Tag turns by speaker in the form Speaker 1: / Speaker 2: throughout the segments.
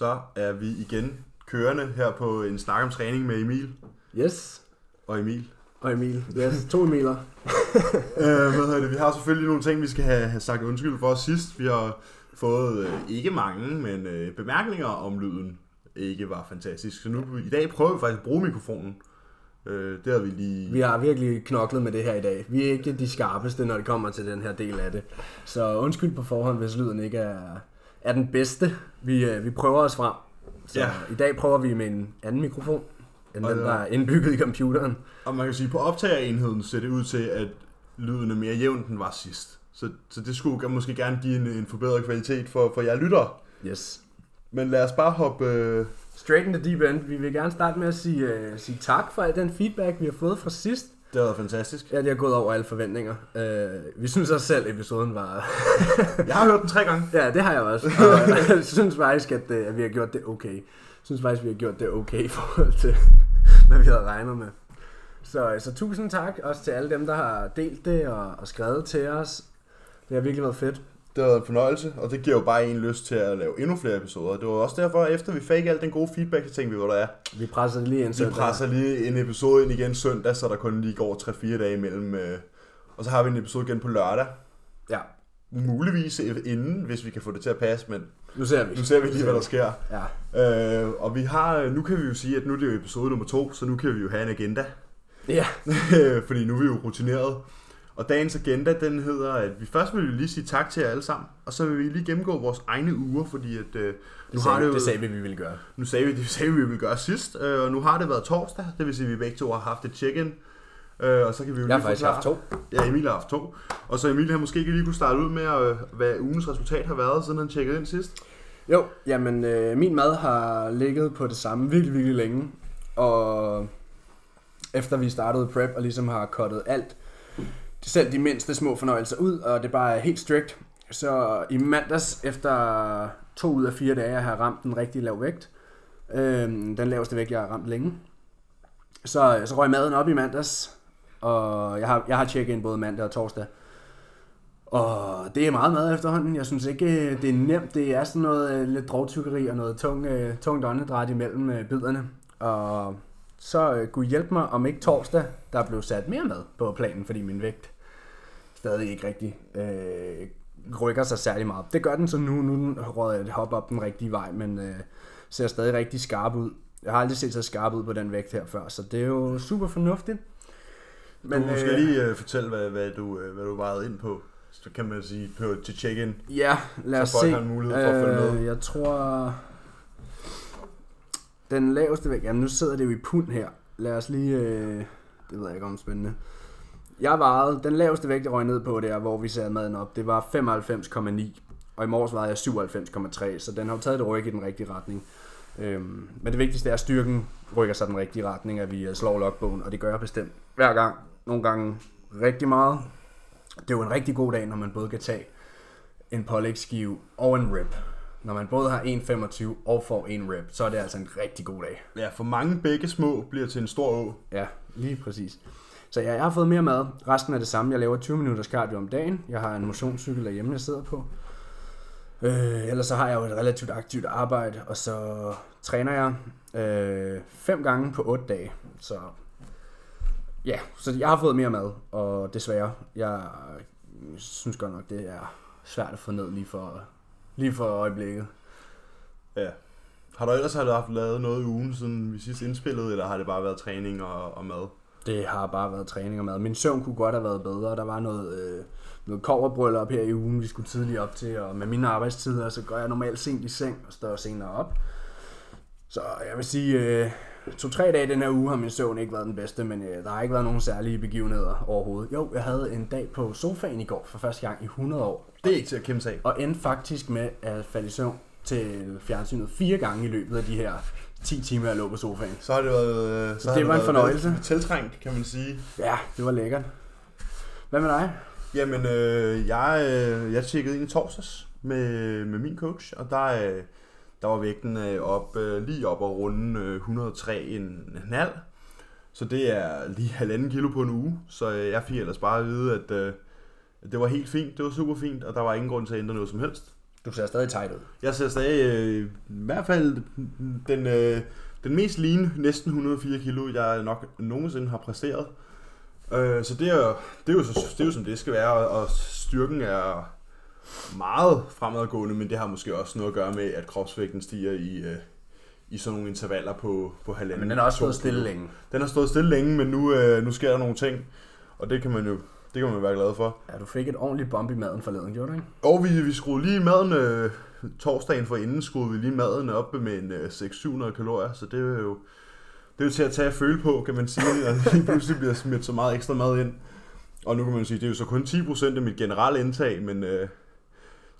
Speaker 1: så er vi igen kørende her på en snak om træning med Emil
Speaker 2: Yes.
Speaker 1: og Emil.
Speaker 2: Og Emil. Yes, to Emiler.
Speaker 1: øh, hvad hedder det? Vi har selvfølgelig nogle ting, vi skal have, have sagt undskyld for sidst. Vi har fået øh, ikke mange, men øh, bemærkninger om lyden ikke var fantastisk. Så nu i dag prøver vi faktisk at bruge mikrofonen. Øh, det har vi lige...
Speaker 2: Vi har virkelig knoklet med det her i dag. Vi er ikke de skarpeste, når det kommer til den her del af det. Så undskyld på forhånd, hvis lyden ikke er, er den bedste. Vi, øh, vi prøver os frem. Så
Speaker 1: Ja.
Speaker 2: i dag prøver vi med en anden mikrofon, end
Speaker 1: Og
Speaker 2: den, der er indbygget i computeren.
Speaker 1: Og man kan sige, på optagerenheden ser det ud til, at lyden er mere jævn, end den var sidst. Så, så det skulle måske gerne give en, en forbedret kvalitet for, for jer lyttere.
Speaker 2: Yes.
Speaker 1: Men lad os bare hoppe... Øh,
Speaker 2: Straight in the deep end. Vi vil gerne starte med at sige, uh, sige tak for al den feedback, vi har fået fra sidst.
Speaker 1: Det været fantastisk.
Speaker 2: Ja, det har gået over alle forventninger. Uh, vi synes også selv, episoden var...
Speaker 1: Jeg har hørt den tre gange.
Speaker 2: Ja, det har jeg også. Og jeg synes faktisk, at, øh, at vi har gjort det okay. Jeg synes faktisk, vi har gjort det okay i forhold til, hvad vi havde regnet med. Så, så tusind tak også til alle dem, der har delt det og, og skrevet til os. Det har virkelig været fedt.
Speaker 1: Det har været en fornøjelse, og det giver jo bare en lyst til at lave endnu flere episoder. Det var også derfor, efter vi fik al den gode feedback, så tænkte vi, hvor der er.
Speaker 2: Vi presser lige
Speaker 1: Vi
Speaker 2: søndag.
Speaker 1: presser lige en episode ind igen søndag, så der kun lige går 3-4 dage imellem. øh, Og så har vi en episode igen på lørdag.
Speaker 2: Ja,
Speaker 1: Muligvis inden, hvis vi kan få det til at passe, men
Speaker 2: nu ser vi.
Speaker 1: nu ser vi lige, hvad der sker.
Speaker 2: Ja.
Speaker 1: Øh, og vi har, nu kan vi jo sige, at nu er det jo episode nummer to, så nu kan vi jo have en agenda.
Speaker 2: Ja,
Speaker 1: Fordi nu er vi jo rutineret. Og dagens agenda, den hedder, at vi først vil vi lige sige tak til jer alle sammen, og så vil vi lige gennemgå vores egne uger, fordi at, øh, nu
Speaker 2: det
Speaker 1: har
Speaker 2: sagde,
Speaker 1: det jo,
Speaker 2: det sagde vi, vi ville gøre.
Speaker 1: nu sagde vi, det sagde vi, vi ville gøre sidst, øh, og nu har det været torsdag, det vil sige, at vi begge to har haft et check-in, øh, og så kan vi jo
Speaker 2: Jeg har
Speaker 1: lige
Speaker 2: faktisk
Speaker 1: forklare-
Speaker 2: haft to.
Speaker 1: Ja, Emil har haft to. Og så Emil har måske ikke lige kunne starte ud med, øh, hvad ugens resultat har været, siden han tjekkede ind sidst.
Speaker 2: Jo, jamen øh, min mad har ligget på det samme virkelig, virkelig længe. Og efter vi startede prep og ligesom har cuttet alt, selv de mindste små fornøjelser ud, og det bare er helt strict. Så i mandags, efter to ud af fire dage, jeg har ramt en rigtig lav vægt, øh, den laveste vægt, jeg har ramt længe, så, så røg maden op i mandags, og jeg har, jeg har tjekket ind både mandag og torsdag. Og det er meget mad efterhånden. Jeg synes ikke, øh, det er nemt. Det er sådan noget øh, lidt drogtykkeri og noget tung, øh, tungt åndedræt imellem biderne. Og så øh, kunne hjælpe mig, om ikke torsdag, der blev sat mere mad på planen, fordi min vægt stadig ikke rigtig øh, rykker sig særlig meget. Det gør den så nu. Nu er den røget et hop op den rigtige vej, men øh, ser stadig rigtig skarp ud. Jeg har aldrig set så skarp ud på den vægt her før, så det er jo super fornuftigt.
Speaker 1: Men, du skal lige øh, fortælle, hvad, hvad, du, øh, hvad du vejede ind på. Så kan man sige på, til check-in.
Speaker 2: Ja, lad os
Speaker 1: Så folk
Speaker 2: se.
Speaker 1: har en mulighed for at følge med.
Speaker 2: Jeg tror... Den laveste vægt... Jamen, nu sidder det jo i pund her. Lad os lige... Øh... Det ved jeg ikke om er spændende. Jeg vejede... Den laveste vægt, jeg røg ned på der, hvor vi satte maden op, det var 95,9. Og i morges vejede jeg 97,3, så den har jo taget det ryk i den rigtige retning. Øhm, men det vigtigste er, at styrken rykker sig den rigtige retning, at vi øh, slår logbogen, og det gør jeg bestemt hver gang. Nogle gange rigtig meget. Det er jo en rigtig god dag, når man både kan tage en pålægsskive og en rip. Når man både har 1,25 og får en rib, så er det altså en rigtig god dag.
Speaker 1: Ja, for mange begge små bliver til en stor å.
Speaker 2: Ja, lige præcis. Så ja, jeg har fået mere mad. Resten er det samme. Jeg laver 20 minutters cardio om dagen. Jeg har en motionscykel derhjemme, jeg sidder på. Øh, ellers så har jeg jo et relativt aktivt arbejde, og så træner jeg øh, fem gange på 8 dage. Så ja, så jeg har fået mere mad, og desværre, jeg synes godt nok, det er svært at få ned lige for, lige for øjeblikket.
Speaker 1: Ja. Har du ellers har du haft lavet noget i ugen, siden vi sidst indspillede, eller har det bare været træning og, og mad?
Speaker 2: Det har bare været træning og mad. Min søvn kunne godt have været bedre. Der var noget, øh, noget koverbryllup her i ugen, vi skulle tidligt op til. Og med mine arbejdstider, så går jeg normalt sent i seng og står senere op. Så jeg vil sige, øh, to-tre dage den her uge har min søvn ikke været den bedste, men øh, der har ikke været nogen særlige begivenheder overhovedet. Jo, jeg havde en dag på sofaen i går for første gang i 100 år,
Speaker 1: Det er ikke til at kæmpe af.
Speaker 2: og endte faktisk med at falde i søvn til fjernsynet fire gange i løbet af de her 10 timer, jeg lå på sofaen.
Speaker 1: Så har det været, øh, så har
Speaker 2: Det var en fornøjelse.
Speaker 1: Tiltrængt, kan man sige.
Speaker 2: Ja, det var lækkert. Hvad med dig?
Speaker 1: Jamen, øh, jeg, øh, jeg tjekkede ind i torsdags med, med min coach, og der, øh, der var vægten øh, op, øh, lige op og runde øh, 103,5. Så det er lige halvanden kilo på en uge, så øh, jeg fik ellers bare at vide, at, øh, det var helt fint, det var super fint, og der var ingen grund til at ændre noget som helst.
Speaker 2: Du ser stadig tight ud.
Speaker 1: Jeg ser stadig, øh, i hvert fald den, øh, den mest lean, næsten 104 kilo, jeg nok nogensinde har præsteret. Øh, så det er, det, er jo, så- det er jo som det skal være, og styrken er meget fremadgående, men det har måske også noget at gøre med, at kropsvægten stiger i, øh, i sådan nogle intervaller på, på halvanden.
Speaker 2: Men den har også stået stille længe.
Speaker 1: Den har stået stille længe, men nu, øh, nu sker der nogle ting, og det kan man jo det kan man være glad for.
Speaker 2: Ja, du fik et ordentligt bump i maden forleden, gjorde du ikke?
Speaker 1: Og vi, vi skruede lige maden, øh, torsdagen for inden skruede vi lige maden op med en øh, 600-700 kalorier, så det er jo, det er jo til at tage og føle på, kan man sige, at lige pludselig bliver smidt så meget ekstra mad ind. Og nu kan man sige, det er jo så kun 10% af mit generelle indtag, men øh,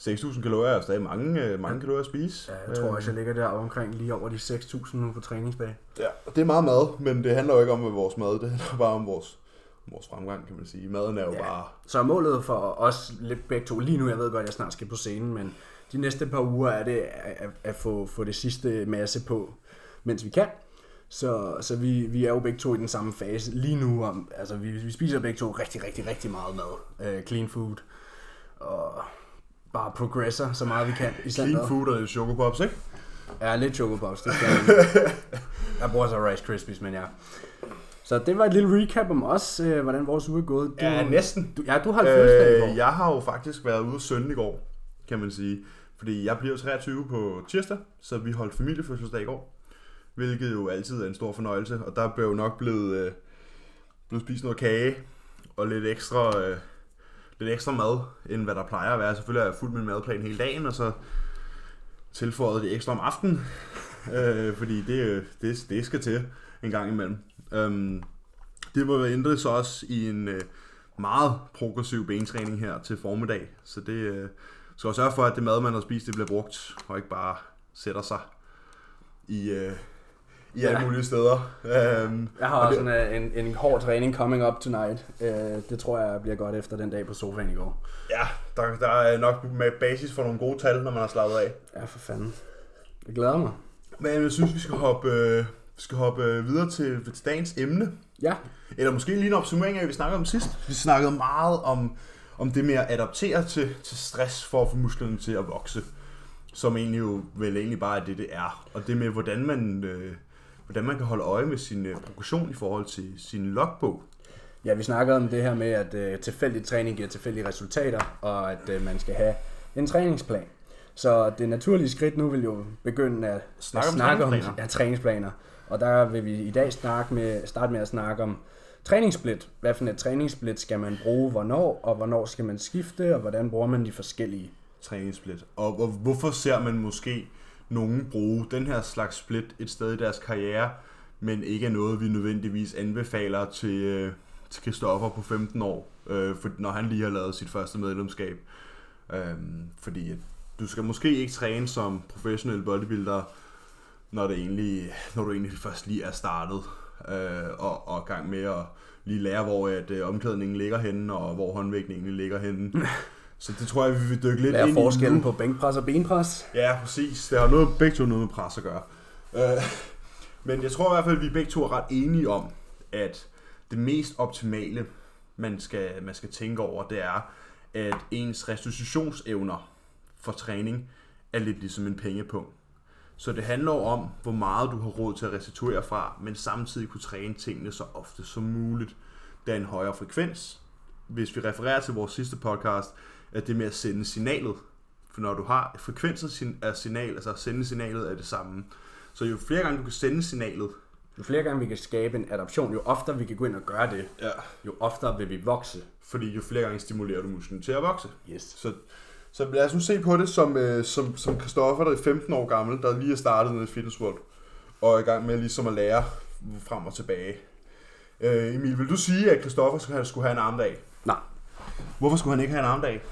Speaker 1: 6.000 kalorier er stadig mange, øh, mange kalorier at spise.
Speaker 2: Ja, jeg tror også, jeg ligger der omkring lige over de 6.000 nu på træningsdag.
Speaker 1: Ja, det er meget mad, men det handler jo ikke om vores mad, det handler bare om vores, vores fremgang, kan man sige. Maden er jo
Speaker 2: Ja.
Speaker 1: bare...
Speaker 2: Så målet for os lidt begge to, lige nu, jeg ved godt, jeg snart skal på scenen, men de næste par uger er det at, at, få, få det sidste masse på, mens vi kan. Så, så vi, vi er jo begge to i den samme fase lige nu. Om, altså, vi, vi spiser begge to rigtig, rigtig, rigtig meget mad. Uh, clean food. Og bare progresser så meget vi kan i
Speaker 1: Clean
Speaker 2: centret.
Speaker 1: food og lidt choco pops, ikke?
Speaker 2: Ja, lidt Choco Pops, det skal man. Jeg bruger så Rice Krispies, men ja. Så det var et lille recap om os, øh, hvordan vores uge er gået. Du,
Speaker 1: Ja, næsten.
Speaker 2: Du, ja, du har fødselsdag i går.
Speaker 1: Øh, jeg har jo faktisk været ude søndag i går, kan man sige. Fordi jeg bliver 23 på tirsdag, så vi holdt familiefødselsdag i går. Hvilket jo altid er en stor fornøjelse. Og der blev jo nok blevet, øh, blevet spist noget kage og lidt ekstra, øh, lidt ekstra mad, end hvad der plejer at være. Selvfølgelig har jeg fuldt min madplan hele dagen, og så tilføjet det ekstra om aftenen. øh, fordi det, det, det skal til en gang imellem. Øhm, det var ændret så også i en øh, meget progressiv bentræning her til formiddag. Så det øh, skal også sørge for, at det mad, man har spist, det bliver brugt, og ikke bare sætter sig i, øh, i alle mulige steder. Øhm,
Speaker 2: Jeg har
Speaker 1: og
Speaker 2: også
Speaker 1: det-
Speaker 2: en, en, en hård træning coming up tonight. Øh, det tror jeg bliver godt efter den dag på sofaen i går.
Speaker 1: Ja, der, der er nok med basis for nogle gode tal, når man har slappet af.
Speaker 2: Ja, for fanden. Jeg glæder mig.
Speaker 1: Men jeg synes, vi skal hoppe, øh, vi skal hoppe øh, videre til, til dagens emne.
Speaker 2: Ja,
Speaker 1: Eller måske lige en opsummering af, hvad vi snakkede om sidst. Vi snakkede meget om, om det med at adaptere til, til stress for at få musklerne til at vokse. Som egentlig jo vel egentlig bare er det, det er. Og det med, hvordan man, øh, hvordan man kan holde øje med sin øh, progression i forhold til sin logbog.
Speaker 2: Ja, vi snakkede om det her med, at øh, tilfældig træning giver tilfældige resultater, og at øh, man skal have en træningsplan. Så det naturlige skridt nu vil jo begynde at
Speaker 1: Snakke
Speaker 2: at
Speaker 1: om
Speaker 2: snakke om
Speaker 1: træningsplaner.
Speaker 2: ja, træningsplaner. Og der vil vi i dag snakke med, starte med at snakke om træningssplit. Hvad for et træningssplit skal man bruge, hvornår, og hvornår skal man skifte, og hvordan bruger man de forskellige.
Speaker 1: træningssplit. Og hvorfor ser man måske nogen bruge den her slags split et sted i deres karriere, men ikke er noget, vi nødvendigvis anbefaler til, øh, til Christoffer på 15 år, øh, for, når han lige har lavet sit første medlemskab. Øh, fordi du skal måske ikke træne som professionel bodybuilder, når, det egentlig, når du egentlig først lige er startet øh, og, og gang med at lige lære, hvor at, øh, omklædningen ligger henne, og hvor håndvægten egentlig ligger henne. Så det tror jeg, vi vil dykke lidt
Speaker 2: Hvad er
Speaker 1: ind i
Speaker 2: forskellen
Speaker 1: nu.
Speaker 2: på bænkpres og benpres?
Speaker 1: Ja, præcis. Det har noget, begge to noget med pres at gøre. Øh, men jeg tror i hvert fald, at vi begge to er ret enige om, at det mest optimale, man skal, man skal tænke over, det er, at ens restitutionsevner for træning er lidt ligesom en pengepunkt. Så det handler om, hvor meget du har råd til at restituere fra, men samtidig kunne træne tingene så ofte som muligt. Der er en højere frekvens. Hvis vi refererer til vores sidste podcast, at det med at sende signalet. For når du har frekvenser af signal, altså at sende signalet er det samme. Så jo flere gange du kan sende signalet,
Speaker 2: Jo flere gange vi kan skabe en adaption, jo oftere vi kan gå ind og gøre det,
Speaker 1: ja.
Speaker 2: jo oftere vil vi vokse.
Speaker 1: fordi jo flere gange stimulerer du musklen til at vokse.
Speaker 2: Yes.
Speaker 1: Så, så lad os nu se på det som, øh, som, som Christoffer, der er 15 år gammel, der lige er startet nede i Fitness World, og er i gang med ligesom at lære frem og tilbage. Øh, Emil, vil du sige, at Christoffer skulle have, skulle have en armdag?
Speaker 2: Nej.
Speaker 1: Hvorfor skulle han ikke have en armdag?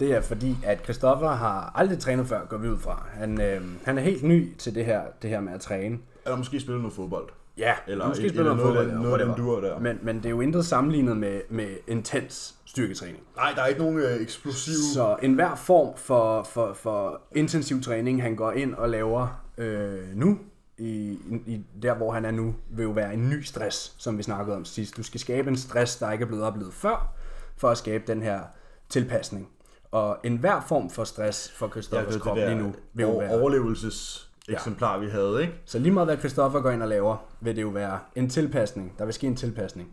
Speaker 2: Det er fordi, at Christoffer har aldrig trænet før, går vi ud fra. Han, øh, han er helt ny til det her, det her med at træne.
Speaker 1: Eller måske spille noget fodbold?
Speaker 2: Ja,
Speaker 1: Eller,
Speaker 2: måske spiller
Speaker 1: noget,
Speaker 2: fodbold,
Speaker 1: den,
Speaker 2: eller
Speaker 1: noget den duer der.
Speaker 2: Men, men det er jo intet sammenlignet med, med intens styrketræning.
Speaker 1: Nej, der er ikke nogen øh, eksplosiv...
Speaker 2: Så enhver form for, for, for intensiv træning, han går ind og laver øh, nu, i, i, der hvor han er nu, vil jo være en ny stress, som vi snakkede om sidst. Du skal skabe en stress, der ikke er blevet oplevet før, for at skabe den her tilpasning. Og enhver form for stress for Christoffers krop lige nu vil jo være...
Speaker 1: overlevelses eksemplar, vi havde, ikke?
Speaker 2: Så lige meget hvad Christoffer går ind og laver, vil det jo være en tilpasning. Der vil ske en tilpasning.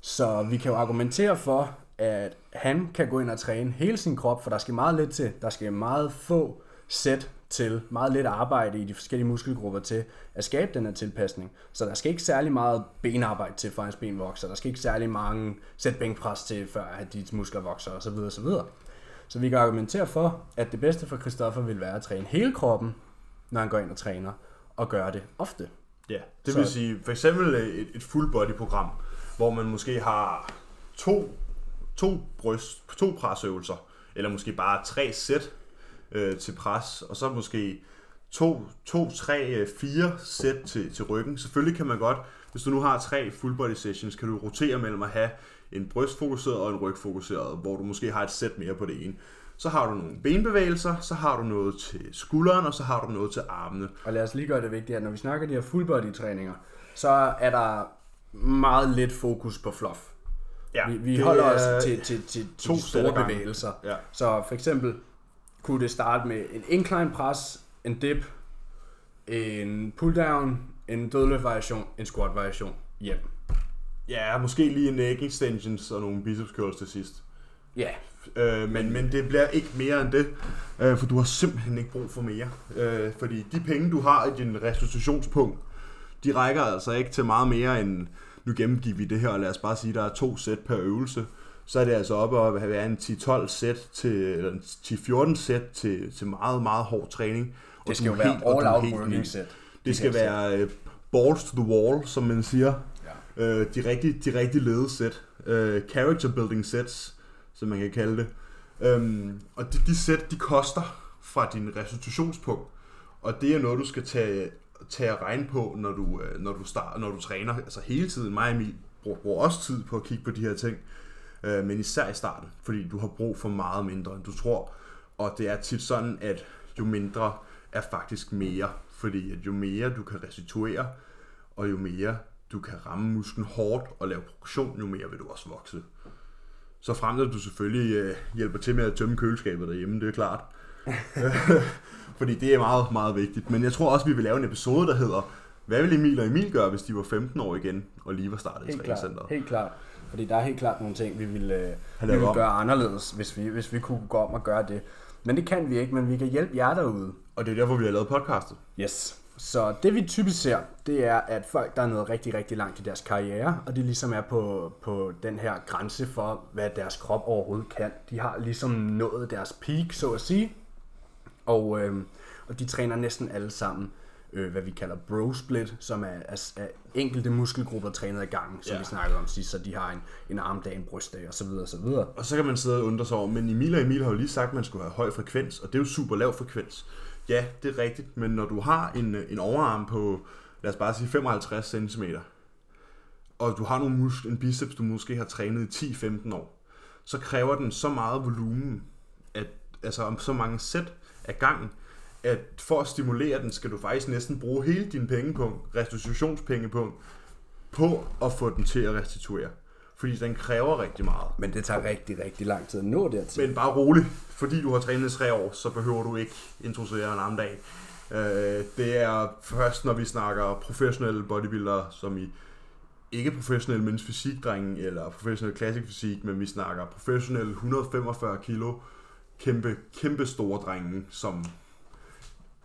Speaker 2: Så vi kan jo argumentere for, at han kan gå ind og træne hele sin krop, for der skal meget lidt til. Der skal meget få sæt til, meget lidt arbejde i de forskellige muskelgrupper til at skabe den her tilpasning. Så der skal ikke særlig meget benarbejde til, for hans ben vokser. Der skal ikke særlig mange sæt bænkpres til, før at de muskler vokser osv. osv. Så vi kan argumentere for, at det bedste for Christoffer vil være at træne hele kroppen, når han går ind og træner, og gøre det ofte.
Speaker 1: Ja, det vil så... sige for eksempel et, et full body program, hvor man måske har to, to bryst, to presøvelser, eller måske bare tre sæt øh, til pres, og så måske to, to, tre, øh, fire sæt til, til ryggen. Selvfølgelig kan man godt, hvis du nu har tre full body sessions, kan du rotere mellem at have en brystfokuseret og en rygfokuseret, hvor du måske har et sæt mere på det ene. Så har du nogle benbevægelser, så har du noget til skulderen, og så har du noget til armene.
Speaker 2: Og lad os lige gøre det vigtigt, at når vi snakker de her full body træninger, så er der meget lidt fokus på fluff. Ja, vi vi holder os til, til, til, to de store bevægelser. Ja. Så for eksempel kunne det starte med en incline press, en dip, en pull down, en dødløft variation, en squat variation hjem.
Speaker 1: Ja, måske lige en neck extensions og nogle biceps curls til sidst.
Speaker 2: Ja.
Speaker 1: Øh, men, men det bliver ikke mere end det, øh, for du har simpelthen ikke brug for mere. Øh, fordi de penge, du har i din restitutionspunkt, de rækker altså ikke til meget mere end, nu gennemgiver vi det her, og lad os bare sige, der er to sæt per øvelse så er det altså oppe at være en 10-12 sæt til, eller 10-14 sæt til, til meget, meget hård træning.
Speaker 2: Og det skal jo være all-out working set.
Speaker 1: Det skal være uh, balls to the wall, som man siger. Ja. De rigtige de rigtig lede sæt. Uh, character building sets, som man kan kalde det. Øhm, og de, de sæt, de koster fra din restitutionspunkt. Og det er noget, du skal tage, tage at regne på, når du, øh, når du, start, når du træner. Altså hele tiden. Mig og Emil bruger, bruger også tid på at kigge på de her ting øh, men især i starten, fordi du har brug for meget mindre, end du tror. Og det er tit sådan, at jo mindre er faktisk mere, fordi at jo mere du kan restituere, og jo mere du kan ramme musklen hårdt og lave progression, jo mere vil du også vokse. Så frem at du selvfølgelig øh, hjælper til med at tømme køleskabet derhjemme, det er klart. fordi det er meget, meget vigtigt. Men jeg tror også, vi vil lave en episode, der hedder, hvad vil Emil og Emil gøre, hvis de var 15 år igen, og lige var startet i træningscenteret?
Speaker 2: Helt klart. Fordi der er helt klart nogle ting, vi vil, øh, vi vil gøre anderledes, hvis vi, hvis vi kunne gå om og gøre det. Men det kan vi ikke, men vi kan hjælpe jer derude.
Speaker 1: Og det er derfor, vi har lavet podcastet.
Speaker 2: Yes. Så det vi typisk ser, det er, at folk, der er nået rigtig, rigtig langt i deres karriere, og de ligesom er på, på den her grænse for, hvad deres krop overhovedet kan. De har ligesom nået deres peak, så at sige. Og, øh, og de træner næsten alle sammen øh, hvad vi kalder bro split, som er, er, er enkelte muskelgrupper trænet i gang, som ja. vi snakkede om sidst, så de har en, en armdag, en brystdag og så videre, og så videre.
Speaker 1: Og så kan man sidde og undre sig over, men Emil og Emil har jo lige sagt, at man skulle have høj frekvens, og det er jo super lav frekvens. Ja, det er rigtigt, men når du har en, øh, en overarm på, lad os bare sige 55 cm, og du har nogle mus- en biceps, du måske har trænet i 10-15 år, så kræver den så meget volumen, at, altså om så mange sæt af gangen, at for at stimulere den, skal du faktisk næsten bruge hele din pengepunkt, restitutionspengepunkt, på at få den til at restituere. Fordi den kræver rigtig meget.
Speaker 2: Men det tager rigtig, rigtig lang tid at nå dertil.
Speaker 1: Men bare rolig. Fordi du har trænet i tre år, så behøver du ikke introducere en anden dag. Øh, det er først, når vi snakker professionelle bodybuildere, som i ikke professionelle mens fysikdrenge eller professionelle classic fysik, men vi snakker professionelle 145 kilo, kæmpe, kæmpe store drenge, som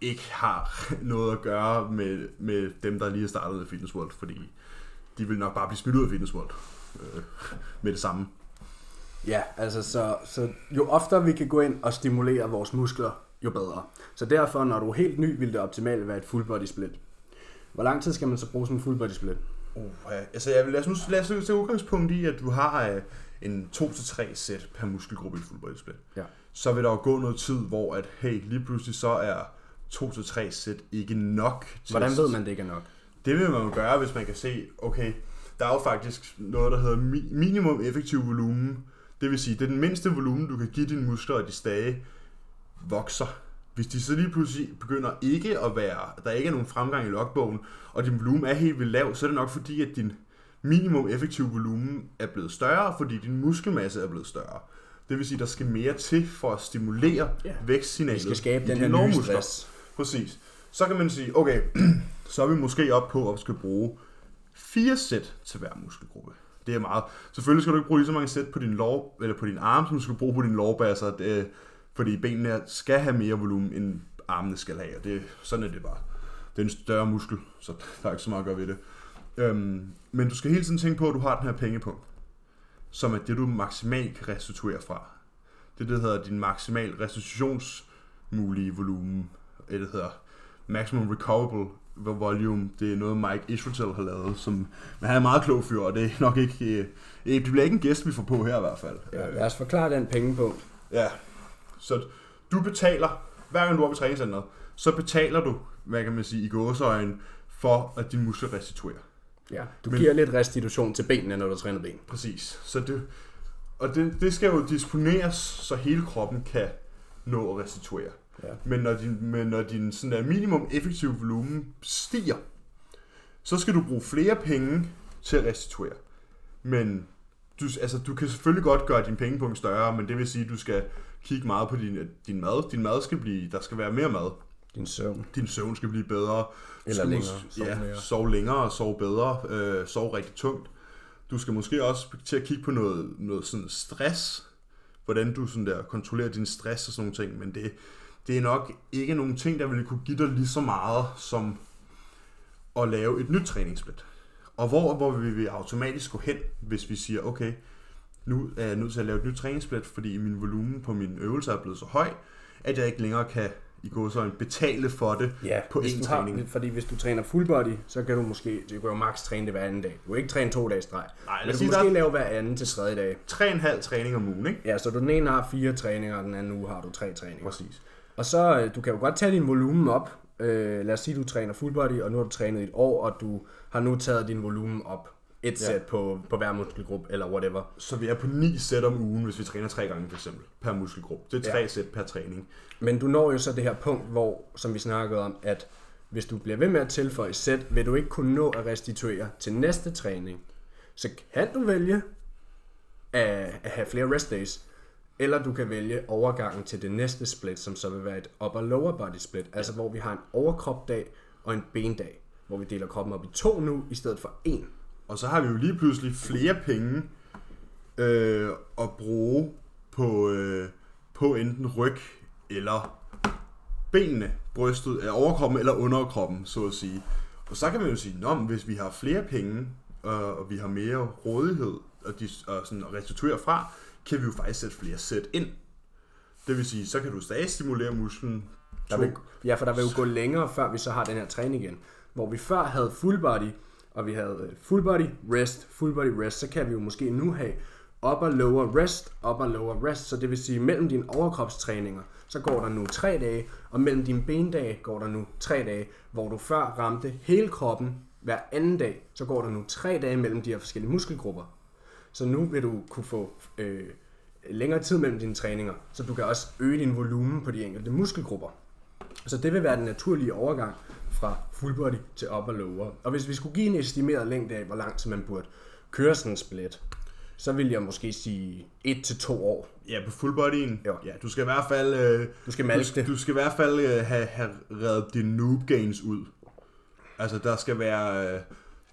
Speaker 1: ikke har noget at gøre med, med dem, der lige har startet i Fitness World, fordi de vil nok bare blive smidt ud af Fitness World øh, med det samme.
Speaker 2: Ja, altså så, så jo oftere vi kan gå ind og stimulere vores muskler, jo bedre. Så derfor, når du er helt ny, vil det optimalt være et full body split. Hvor lang tid skal man så bruge sådan en full body split?
Speaker 1: Uh, altså jeg vil lad os nu lad os tage udgangspunkt i, at du har uh, en 2-3 sæt per muskelgruppe i full body split. Ja. Så vil der jo gå noget tid, hvor at, hey, lige pludselig så er 2-3 sæt ikke nok.
Speaker 2: Til Hvordan ved man, det ikke er nok?
Speaker 1: Det vil man jo gøre, hvis man kan se, okay, der er jo faktisk noget, der hedder mi- minimum effektiv volumen. Det vil sige, det er den mindste volumen, du kan give dine muskler, og de stage vokser. Hvis de så lige pludselig begynder ikke at være, der ikke er nogen fremgang i logbogen, og din volumen er helt vildt lav, så er det nok fordi, at din minimum effektiv volumen er blevet større, fordi din muskelmasse er blevet større. Det vil sige, der skal mere til for at stimulere
Speaker 2: Ja.
Speaker 1: vækstsignalet
Speaker 2: Vi skal skabe den her nye stress.
Speaker 1: Præcis. Så kan man sige, okay, så er vi måske op på at skal bruge fire sæt til hver muskelgruppe. Det er meget. Selvfølgelig skal du ikke bruge lige så mange sæt på din lår, eller på din arm, som du skal bruge på din lårbasser, det, fordi benene skal have mere volumen, end armene skal have, og det, sådan er det bare. Det er en større muskel, så der er ikke så meget at gøre ved det. Øhm, men du skal hele tiden tænke på, at du har den her pengepunkt, som er det, du maksimalt kan restituere fra. Det der hedder din maksimal restitutionsmulige volumen. eller Det hedder maximum recoverable volume. Det er noget, Mike Israel har lavet, som, men han er en meget klog fyr, og det er nok ikke, øh, det bliver ikke en gæst, vi får på her i hvert fald.
Speaker 2: Ja, lad os forklare den pengepunkt.
Speaker 1: Ja, så du betaler, hver gang du er på træningscenteret, så betaler du, hvad kan man sige, i gåseøjen, for at din muskler restituerer.
Speaker 2: Ja, du
Speaker 1: Men...
Speaker 2: giver lidt restitution til benene, når du træner ben.
Speaker 1: Præcis. Så det, og det, det skal jo disponeres, så hele kroppen kan nå at restituere.
Speaker 2: Ja.
Speaker 1: Men når din, men når din sådan der minimum effektiv volumen stiger, så skal du bruge flere penge til at restituere. Men du, altså, du kan selvfølgelig godt gøre din pengepunkt større, men det vil sige, at du skal kigge meget på din, din mad. Din mad skal blive, der skal være mere mad.
Speaker 2: Din søvn.
Speaker 1: Din søvn skal blive bedre.
Speaker 2: Eller
Speaker 1: Skal
Speaker 2: længere. Sove
Speaker 1: ja,
Speaker 2: længere.
Speaker 1: sove længere og sove bedre. Øh, sove rigtig tungt. Du skal måske også til at kigge på noget, noget sådan stress. Hvordan du sådan der kontrollerer din stress og sådan nogle ting. Men det, det er nok ikke nogle ting, der vil kunne give dig lige så meget som at lave et nyt træningssplit. Og hvor, hvor vil vi automatisk gå hen, hvis vi siger, okay, nu er jeg nødt til at lave et nyt træningssplit, fordi min volumen på mine øvelser er blevet så høj, at jeg ikke længere kan i gåsøjne betale for det
Speaker 2: Ja,
Speaker 1: på én
Speaker 2: du har,
Speaker 1: træning.
Speaker 2: fordi hvis du træner full body, så kan du måske, du kan jo max træne det hver anden dag. Du kan ikke træne to dage streg.
Speaker 1: Nej, lad
Speaker 2: Men
Speaker 1: os
Speaker 2: du
Speaker 1: sige,
Speaker 2: måske lave hver anden til tredje dag.
Speaker 1: tre og en halv træning om ugen, ikke?
Speaker 2: Ja, så du den ene har fire træninger, og den anden uge har du tre træninger.
Speaker 1: Præcis.
Speaker 2: Og så, øh, du kan jo godt tage din volumen op. Øh, lad os sige, du træner full body, og nu har du trænet i et år, og du har nu taget din volumen op. Et
Speaker 1: Ja.
Speaker 2: sæt på, på hver muskelgruppe, eller whatever.
Speaker 1: Så vi er på ni sæt om ugen, hvis vi træner tre gange for eksempel, per muskelgruppe. Det er tre
Speaker 2: Ja.
Speaker 1: ja. sæt per træning.
Speaker 2: Men du når jo så det her punkt, hvor, som vi snakkede om, at hvis du bliver ved med at tilføje sæt, vil du ikke kunne nå at restituere til næste træning. Så kan du vælge at, at have flere rest days, eller du kan vælge overgangen til det næste split, som så vil være et upper lower body split, altså hvor vi har en overkropdag og en bendag, hvor vi deler kroppen op i to nu, i stedet for en.
Speaker 1: Og så har vi jo lige pludselig flere penge øh, at bruge på, øh, på enten ryg eller benene, brystet, øh, overkroppen eller underkroppen, så at sige. Og så kan man jo sige, at hvis vi har flere penge, øh, og vi har mere rådighed og, de, og sådan at restituere fra, kan vi jo faktisk sætte flere sæt ind. Det vil sige, så kan du stadig stimulere musklen.
Speaker 2: Der vil, ja, for der vil jo gå længere, før vi så har den her træning igen. Hvor vi før havde full body, og vi havde øh, full body rest, full body rest, så kan vi jo måske nu have upper lower rest, upper lower rest. Så det vil sige, mellem dine overkropstræninger, så går der nu tre dage, og mellem dine bendage går der nu tre dage, hvor du før ramte hele kroppen hver anden dag, så går der nu tre dage mellem de her forskellige muskelgrupper. Så nu vil du kunne få øh, længere tid mellem dine træninger, så du kan også øge din volumen på de enkelte muskelgrupper. Så det vil være den naturlige overgang fra full body til upper lower. Og hvis vi skulle give en estimeret længde af, hvor lang tid man burde køre sådan en split, så vil jeg måske sige 1 til to år.
Speaker 1: Ja, på full bodyen.
Speaker 2: Ja.
Speaker 1: ja du skal i hvert fald... Øh,
Speaker 2: Du skal malke
Speaker 1: du, skal-
Speaker 2: det.
Speaker 1: du skal i hvert fald øh, have, have reddet dine noob gains ud. Altså, der skal være... Øh,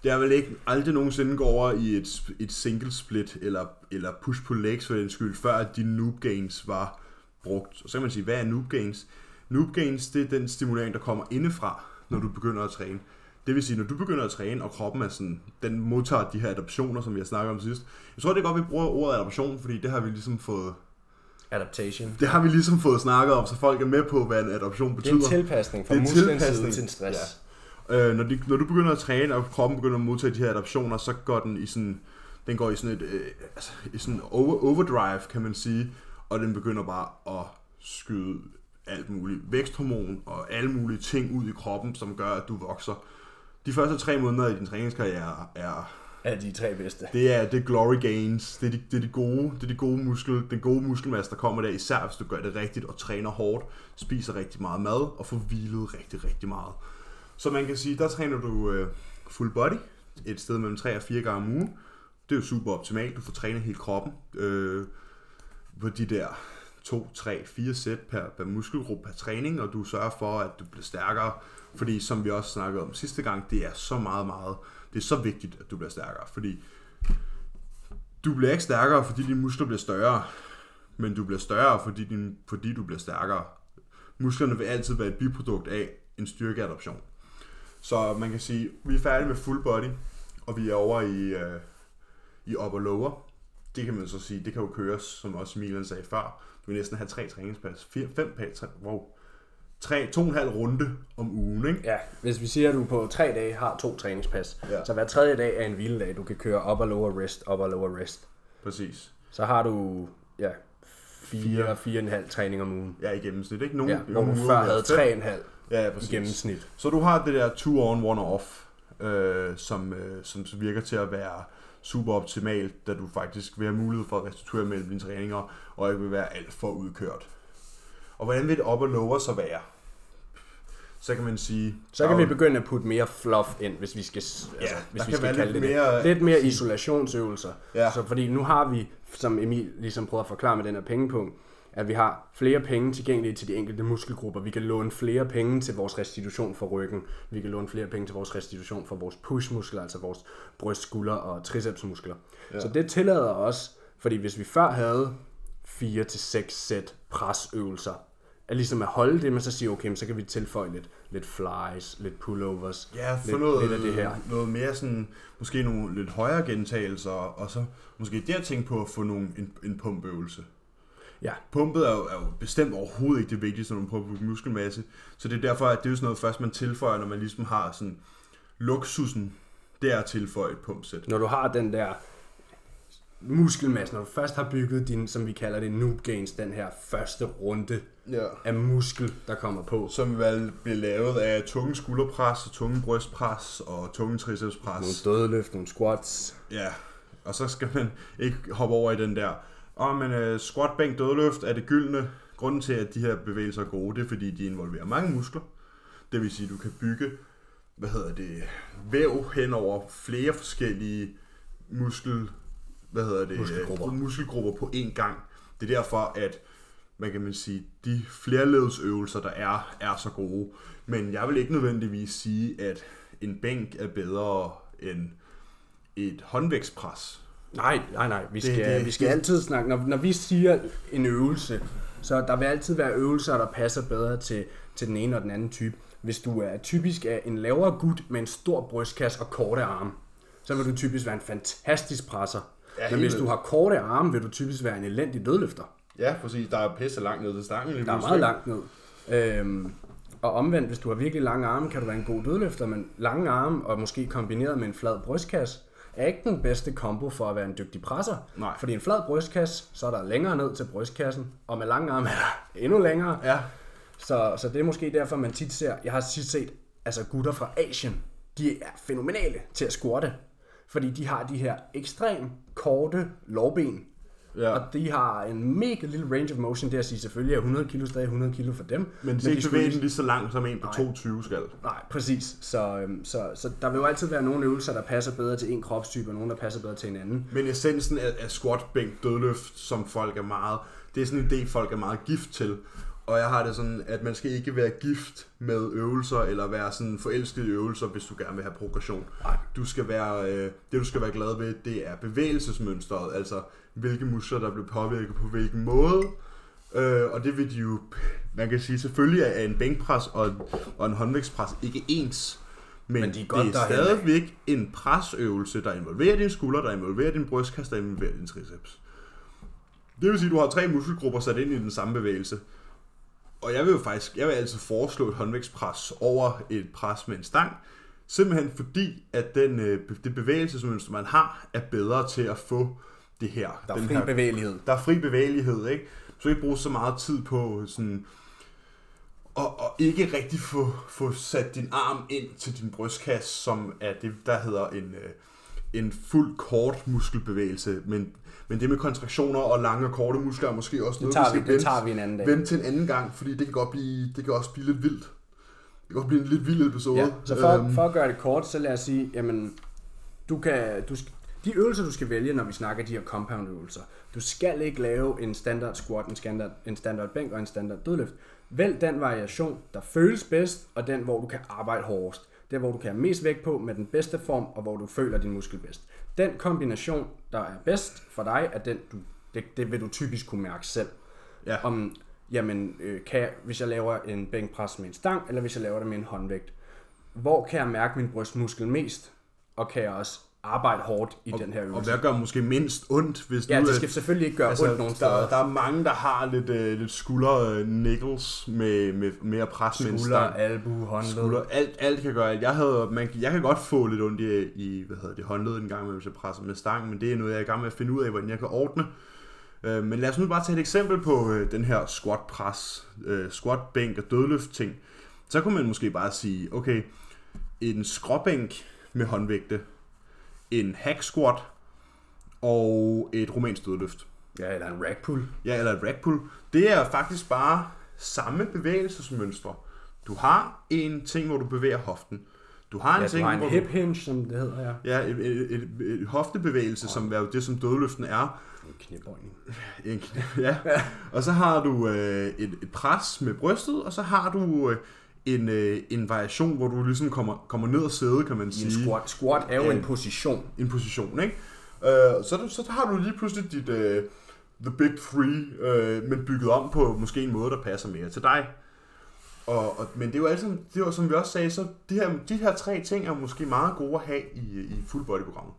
Speaker 1: der vil ikke aldrig nogensinde gå over i et, et single split eller, eller push på legs for den skyld, før at dine noob gains var brugt. Og så kan man sige, hvad er noob gains? Noob gains, det er den stimulering, der kommer indefra, når du begynder at træne. Det vil sige, når du begynder at træne, og kroppen er sådan, den modtager de her adaptioner, som vi har snakket om sidst. Jeg tror, det er godt, vi bruger ordet adaption, fordi det har vi ligesom fået,
Speaker 2: Adaptation.
Speaker 1: det har vi ligesom fået snakket om, så folk er med på, hvad en adaption
Speaker 2: Det er
Speaker 1: betyder.
Speaker 2: en tilpasning fra musklens side til en stress.
Speaker 1: Øh, når, de, når du begynder at træne, og kroppen begynder at modtage de her adaptioner, så går den i sådan, den går i sådan et, øh, altså, i sådan over, overdrive, kan man sige, og den begynder bare at skyde alt muligt væksthormon og alle mulige ting ud i kroppen, som gør, at du vokser. De første tre måneder i din træningskarriere er,
Speaker 2: Af de tre bedste.
Speaker 1: det er, det er glory gains, det er, de, det er de gode, det er de gode muskel, den gode muskelmasse, der kommer der, især hvis du gør det rigtigt og træner hårdt, spiser rigtig meget mad og får hvilet rigtig, rigtig meget. Så man kan sige, der træner du øh, full body, et sted mellem 3 og 4 gange om ugen. Det er jo super optimalt, du får trænet hele kroppen. Øh, på de der 2, 3, 4 sæt per, per muskelgruppe per træning, og du sørger for, at du bliver stærkere. Fordi som vi også snakkede om sidste gang, det er så meget, meget, det er så vigtigt, at du bliver stærkere. Fordi du bliver ikke stærkere, fordi dine muskler bliver større, men du bliver større, fordi, din, fordi du bliver stærkere. Musklerne vil altid være et biprodukt af en styrkeadoption. Så man kan sige, vi er færdige med full body, og vi er over i, øh, i upper lower. Det kan man så sige, det kan jo køres, som også Milan sagde før. Du vil næsten have tre træningspas. Fire, fem pas, tre, wow. Tre, to og en halv runde om ugen, ikke?
Speaker 2: Ja, hvis vi siger, at du på tre dage har to træningspas,
Speaker 1: Ja.
Speaker 2: så hver tredje dag er en hviledag. Du kan køre upper lower rest, upper lower rest.
Speaker 1: Præcis.
Speaker 2: Så har du ja, fire, fire og en halv træning om ugen.
Speaker 1: Ja, i gennemsnit, ikke? Nogle,
Speaker 2: Ja, hvor du før havde tre og en halv
Speaker 1: Ja, ja,
Speaker 2: i
Speaker 1: præcis.
Speaker 2: gennemsnit.
Speaker 1: Så du har det der two on, one off, øh, som, øh, som virker til at være super optimalt, da du faktisk vil have mulighed for at restituere mellem dine træninger, og ikke vil være alt for udkørt. Og hvordan vil det op og lower så være? Så kan man sige...
Speaker 2: Så kan vi begynde at putte mere fluff ind, hvis vi skal, altså,
Speaker 1: Ja,
Speaker 2: hvis vi skal kalde
Speaker 1: lidt
Speaker 2: det
Speaker 1: mere-
Speaker 2: det. Lidt mere isolationsøvelser.
Speaker 1: Ja.
Speaker 2: Så fordi nu har vi, som Emil ligesom prøver at forklare med den her pengepunkt, at vi har flere penge tilgængelige til de enkelte muskelgrupper. Vi kan låne flere penge til vores restitution for ryggen. Vi kan låne flere penge til vores restitution for vores pushmuskler, altså vores bryst, skulder og tricepsmuskler. Ja. Så det tillader os, fordi hvis vi før havde 4 til seks sæt presøvelser, at ligesom at holde det, men så sige, okay, så kan vi tilføje lidt, lidt flies, lidt pullovers,
Speaker 1: Ja,
Speaker 2: lidt,
Speaker 1: noget,
Speaker 2: lidt af det her.
Speaker 1: noget mere sådan, måske nogle lidt højere gentagelser, og så måske der tænke på at få nogle, en, en pumpøvelse.
Speaker 2: Ja,
Speaker 1: Pumpet er jo, er jo bestemt overhovedet ikke det vigtigste, når man prøver at bygge muskelmasse. Så det er derfor, at det er jo sådan noget først, man tilføjer, når man ligesom har sådan luksusen, det er at tilføje et pumpsæt.
Speaker 2: når du har den der muskelmasse, når du først har bygget din, som vi kalder det, noob gains, den her første runde
Speaker 1: Ja.
Speaker 2: af muskel, der kommer på.
Speaker 1: Som vel bliver lavet af tunge skulderpres, og tunge brystpres og tunge tricepspres.
Speaker 2: Nogle dødeløft, nogle squats.
Speaker 1: Ja, og så skal man ikke hoppe over i den der, åh, oh, men uh, squat, bænk, dødløft er det gyldne. Grunden til, at de her bevægelser er gode, det er, fordi de involverer mange muskler. Det vil sige, at du kan bygge, hvad hedder det, væv hen over flere forskellige muskel, hvad hedder det,
Speaker 2: Muskelgrupper.
Speaker 1: øh, muskelgrupper på én gang. Det er derfor, at man kan man sige, de flerledsøvelser, der er, er så gode. Men jeg vil ikke nødvendigvis sige, at en bænk er bedre end et håndvægtspres.
Speaker 2: Nej, nej, nej. Vi skal,
Speaker 1: Det-
Speaker 2: det, vi skal
Speaker 1: det-
Speaker 2: altid snakke, når, når vi siger en øvelse, så der vil altid være øvelser, der passer bedre til, til den ene og den anden type. Hvis du er typisk af en lavere gut med en stor brystkasse og korte arme, så vil du typisk være en fantastisk presser.
Speaker 1: Ja,
Speaker 2: Men hvis du har korte arme, vil du typisk være en elendig dødløfter.
Speaker 1: Ja, præcis. Der er pisse langt ned til stangen. lige
Speaker 2: Der er meget langt ned. Øhm, og omvendt, hvis du har virkelig lange arme, kan du være en god dødløfter, men lange arme og måske kombineret med en flad brystkasse, er ikke den bedste kombo for at være en dygtig presser.
Speaker 1: Nej.
Speaker 2: Fordi en flad brystkasse, så er der længere ned til brystkassen, og med lange arme er der endnu længere.
Speaker 1: Ja,
Speaker 2: Så, så det er måske derfor, man tit ser, jeg har tit set, altså gutter fra Asien, de er fænomenale til at squatte. Fordi de har de her ekstrem korte lårben,
Speaker 1: ja.
Speaker 2: og de har en mega lille range of motion, det at sige selvfølgelig er 100 kilo stadig 100 kilo for dem.
Speaker 1: men det er
Speaker 2: de
Speaker 1: ikke bevæge
Speaker 2: lige
Speaker 1: så langt som en på 22 skal.
Speaker 2: Nej, præcis. Så, øhm, så, så der vil jo altid være nogle øvelser, der passer bedre til en kropstype, og nogle, der passer bedre til en anden.
Speaker 1: Men essensen af, af squat, bænk, dødløft, som folk er meget, det er sådan en idé, folk er meget gift til. Og jeg har det sådan, at man skal ikke være gift med øvelser, eller være sådan forelsket i øvelser, hvis du gerne vil have progression.
Speaker 2: Nej.
Speaker 1: Du skal være, øh, det du skal være glad ved, det er bevægelsesmønstret, altså hvilke muskler, der bliver påvirket på hvilken måde. Øh, og det vil de jo, man kan sige, selvfølgelig er en bænkpres og, en- og en håndvægtspres ikke ens. Men,
Speaker 2: Men de er godt
Speaker 1: det er stadigvæk en presøvelse, der involverer dine skuldre, der involverer din brystkasse, der involverer din triceps. Det vil sige, at du har tre muskelgrupper sat ind i den samme bevægelse. Og jeg vil jo faktisk, jeg vil altid foreslå et håndvægtspres over et pres med en stang, simpelthen fordi, at den, øh, det bevægelsesmønster, man har, er bedre til at få det her.
Speaker 2: Der er
Speaker 1: den
Speaker 2: fri
Speaker 1: her,
Speaker 2: bevægelighed.
Speaker 1: der er fri bevægelighed, ikke? Skal ikke bruge så meget tid på sådan og, og ikke rigtig få, få sat din arm ind til din brystkasse, som er det, der hedder en, øh, en fuld kort muskelbevægelse. Men, men det med kontraktioner og lange og korte muskler er måske også
Speaker 2: Det
Speaker 1: noget,
Speaker 2: tager,
Speaker 1: vi
Speaker 2: vi,
Speaker 1: skal
Speaker 2: det tager vi en anden dag.
Speaker 1: vente til en anden gang, fordi det kan godt blive, det kan også blive lidt vildt. Det kan godt blive en lidt vild episode.
Speaker 2: Ja, så for,
Speaker 1: Øhm,
Speaker 2: for at gøre det kort, så lad os sige, jamen, du kan, du, de øvelser, du skal vælge, når vi snakker de her compound øvelser, du skal ikke lave en standard squat, en standard, en standard bænk og en standard dødløft. Vælg den variation, der føles bedst, og den, hvor du kan arbejde hårdest. Det er, hvor du kan have mest vægt på med den bedste form, og hvor du føler din muskel bedst. Den kombination, der er bedst for dig, er den, du, det, det vil du typisk kunne mærke selv.
Speaker 1: Ja.
Speaker 2: Om, jamen, øh, kan jeg, hvis jeg laver en bænkpres med en stang, eller hvis jeg laver det med en håndvægt. Hvor kan jeg mærke min brystmuskel mest? Og kan jeg også arbejde hårdt i den her
Speaker 1: Og
Speaker 2: øvelse?
Speaker 1: hvad gør måske mindst ondt, hvis
Speaker 2: Ja,
Speaker 1: du...
Speaker 2: det
Speaker 1: øh,
Speaker 2: skal selvfølgelig ikke gøre
Speaker 1: altså,
Speaker 2: ondt nogen steder.
Speaker 1: der, der er mange, der har lidt, øh, lidt skulder øh, nickels med, med, med en
Speaker 2: Skulder, albu, håndled.
Speaker 1: Skulder, alt, alt kan gøre alt. Jeg, havde, man, jeg kan godt få lidt ondt i, i hvad hedder det, håndledet en gang, med, hvis jeg presser med stang, men det er noget, jeg er i gang med at finde ud af, hvordan jeg kan ordne. Øh, men lad os nu bare tage et eksempel på øh, den her squat pres, øh, squat bænk og dødløft ting. Så kunne man måske bare sige, okay, en skråbænk med håndvægte, en hack squat og et romansk dødløft.
Speaker 2: Ja, eller en rack pull.
Speaker 1: Ja, eller et rack pull. Det er faktisk bare samme bevægelsesmønstre. Du har en ting, hvor du bevæger hoften. Du har en
Speaker 2: Ja, du
Speaker 1: ting,
Speaker 2: har en
Speaker 1: hvor
Speaker 2: hip hinge, som det hedder, ja.
Speaker 1: Ja, et, et, et, et hoftebevægelse, som er jo det, som dødløften er.
Speaker 2: En knæbøjning.
Speaker 1: En, kn- ja. Og så har du øh, et, et pres med brystet, og så har du øh, en, øh, en variation, hvor du ligesom kommer, kommer ned og sidde, kan man
Speaker 2: I
Speaker 1: sige.
Speaker 2: en squat. Squat er jo
Speaker 1: Ja.
Speaker 2: en position.
Speaker 1: En position, ikke? Øh, så, så har du lige pludselig dit øh, The Big Three, øh, men bygget om på måske en måde, der passer mere til dig. Og, og, men det er jo altså, det jo, som vi også sagde, så de her, de her tre ting er måske meget gode at have i, i full body programmet.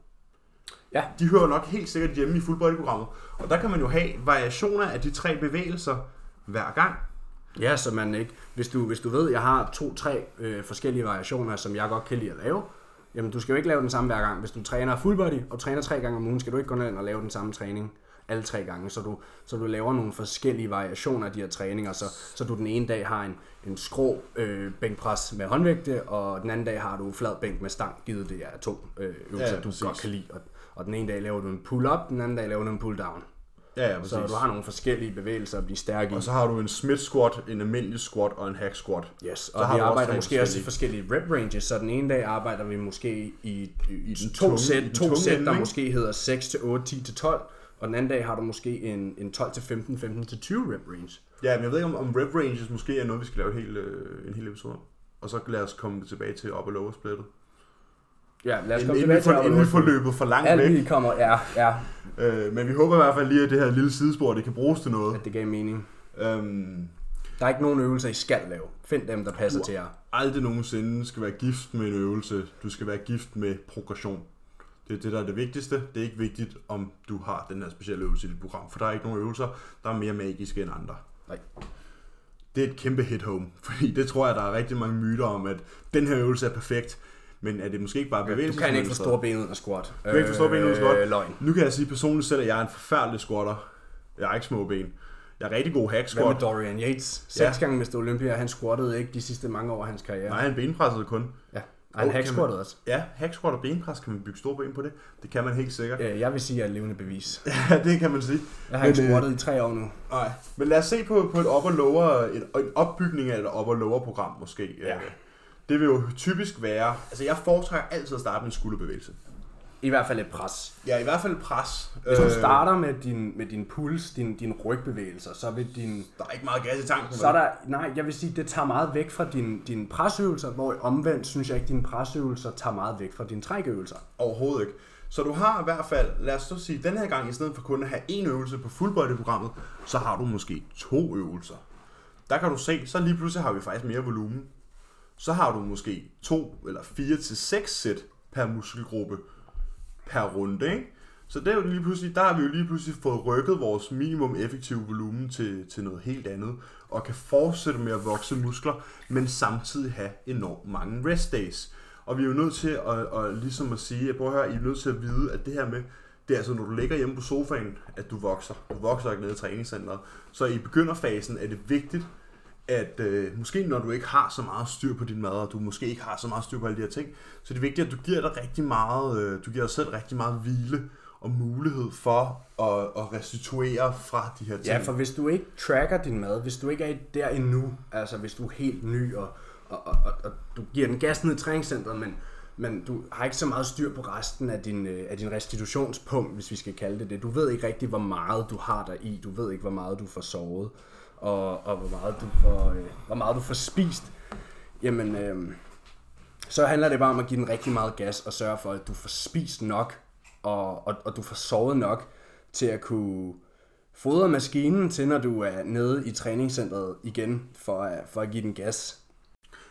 Speaker 2: Ja.
Speaker 1: De hører nok helt sikkert hjemme i full body programmet. Og der kan man jo have variationer af de tre bevægelser hver gang.
Speaker 2: Ja, så man ikke... Hvis du, hvis du ved, at jeg har to-tre øh, forskellige variationer, som jeg godt kan lide at lave, jamen du skal jo ikke lave den samme hver gang. Hvis du træner full body og træner tre gange om ugen, skal du ikke gå ned og lave den samme træning alle tre gange, så du, så du laver nogle forskellige variationer af de her træninger, så, så du den ene dag har en, en skrå øh, bænkpres med håndvægte, og den anden dag har du flad bænk med stang, givet det er to øh, øvelser,
Speaker 1: Ja,
Speaker 2: ja, du
Speaker 1: præcis.
Speaker 2: godt kan lide. Og, og den ene dag laver du en pull-up, den anden dag laver du en pull-down.
Speaker 1: Ja, ja, præcis.
Speaker 2: Så du har nogle forskellige bevægelser at blive stærk i.
Speaker 1: Og så har du en Smith squat, en almindelig squat og en hack squat.
Speaker 2: Yes,
Speaker 1: Så
Speaker 2: og
Speaker 1: har
Speaker 2: vi
Speaker 1: også
Speaker 2: arbejder
Speaker 1: tre
Speaker 2: måske også i
Speaker 1: forskellige.
Speaker 2: rep ranges, så den ene dag arbejder vi måske i, i,
Speaker 1: den
Speaker 2: to
Speaker 1: tunge-
Speaker 2: sæt, to
Speaker 1: tunge
Speaker 2: sæt der
Speaker 1: ikke?
Speaker 2: måske hedder 6 til 8, 10 til 12, og den anden dag har du måske en, en 12 til 15, 15 til 20 rep range.
Speaker 1: Ja, men jeg ved ikke, om, om rep ranges måske er noget, vi skal lave en hel, øh, en hel episode om. Og så lad os komme tilbage til upper lower splittet.
Speaker 2: Ja, lad os komme
Speaker 1: inden,
Speaker 2: tilbage til
Speaker 1: inden vi får løbet for langt
Speaker 2: Alt
Speaker 1: væk.
Speaker 2: vi kommer, ja, ja,
Speaker 1: Øh, men vi håber i hvert fald lige, at det her lille sidespor, det kan bruges til noget.
Speaker 2: at det gav mening.
Speaker 1: Øhm,
Speaker 2: Der er ikke nogen øvelser, I skal lave. Find dem, der passer
Speaker 1: Du-
Speaker 2: til jer.
Speaker 1: aldrig nogensinde skal være gift med en øvelse. Du skal være gift med progression. Det er det, der er det vigtigste. Det er ikke vigtigt, om du har den her specielle øvelse i dit program, for der er ikke nogen øvelser, der er mere magiske end andre.
Speaker 2: Nej.
Speaker 1: Det er et kæmpe hit home, fordi det tror jeg, der er rigtig mange myter om, at den her øvelse er perfekt, men er det måske ikke bare
Speaker 2: Du
Speaker 1: bevægelse?
Speaker 2: kan ikke få store ben ud af squat.
Speaker 1: Du kan ikke få store ben ud af squat?
Speaker 2: Øh, løgn.
Speaker 1: Nu kan jeg sige personligt selv, at jeg er en forfærdelig squatter. Jeg har ikke små ben. Jeg er rigtig god hack
Speaker 2: Hvad med
Speaker 1: squat.
Speaker 2: Dorian Yates? Seks
Speaker 1: Ja.
Speaker 2: gange Mr. Olympia, han squattede ikke de sidste mange år af hans karriere.
Speaker 1: Nej, han benpressede kun.
Speaker 2: Ja. Og han
Speaker 1: Oh,
Speaker 2: hack squattede også.
Speaker 1: Ja, hack squat og benpres, kan man bygge store ben på det? Det kan man helt sikkert.
Speaker 2: Øh, Jeg vil sige, at jeg er et levende bevis.
Speaker 1: Ja, det kan man sige.
Speaker 2: Jeg har ikke
Speaker 1: øh,
Speaker 2: squattet i tre år nu.
Speaker 1: Nej, men lad os se på, på et upper lower, en, en opbygning af et upper lower program måske.
Speaker 2: Ja.
Speaker 1: Øh, Det vil jo typisk være, altså jeg foretrækker altid at starte med en skulderbevægelse.
Speaker 2: I hvert fald et pres.
Speaker 1: Ja, i hvert fald pres.
Speaker 2: Hvis du
Speaker 1: Øh,
Speaker 2: starter med din, med din puls, din, din rygbevægelser, så vil din...
Speaker 1: Der er ikke meget gas i tanken.
Speaker 2: Så er der, nej, jeg vil sige, det tager meget væk fra dine din presøvelser, hvor omvendt synes jeg ikke, dine presøvelser tager meget væk fra dine trækøvelser.
Speaker 1: Overhovedet ikke. Så du har i hvert fald, lad os så sige, den her gang, i stedet for kun at have en øvelse på full body programmet, så har du måske to øvelser. Der kan du se, så lige pludselig har vi faktisk mere volumen. Så har du måske to eller fire til seks sæt per muskelgruppe per runde, ikke? Så det er jo lige pludselig, der har vi jo lige pludselig fået rykket vores minimum effektive volumen til, til noget helt andet, og kan fortsætte med at vokse muskler, men samtidig have enormt mange rest days. Og vi er jo nødt til at, at ligesom at sige, at prøv at høre, I er nødt til at vide, at det her med, det er altså, når du ligger hjemme på sofaen, at du vokser. Du vokser ikke nede i træningscenteret. Så i begynderfasen er det vigtigt, at øh, måske når du ikke har så meget styr på din mad, og du måske ikke har så meget styr på alle de her ting, så er det vigtigt, at du giver dig rigtig meget, øh, du giver dig selv rigtig meget hvile og mulighed for at, at restituere fra de her ting.
Speaker 2: Ja, for hvis du ikke tracker din mad, hvis du ikke er der endnu, altså hvis du er helt ny, og, og, og, og, og du giver den gas ned i træningscenteret, men, men du har ikke så meget styr på resten af din, øh, af din restitutionspunkt, hvis vi skal kalde det det. Du ved ikke rigtig, hvor meget du har der i. Du ved ikke, hvor meget du får sovet, og, og hvor, meget du får, øh, hvor meget du får spist. Jamen, øh, så handler det bare om at give den rigtig meget gas og sørge for, at du får spist nok, og, og, og du får sovet nok til at kunne fodre maskinen til, når du er nede i træningscenteret igen, for at, for at give den gas.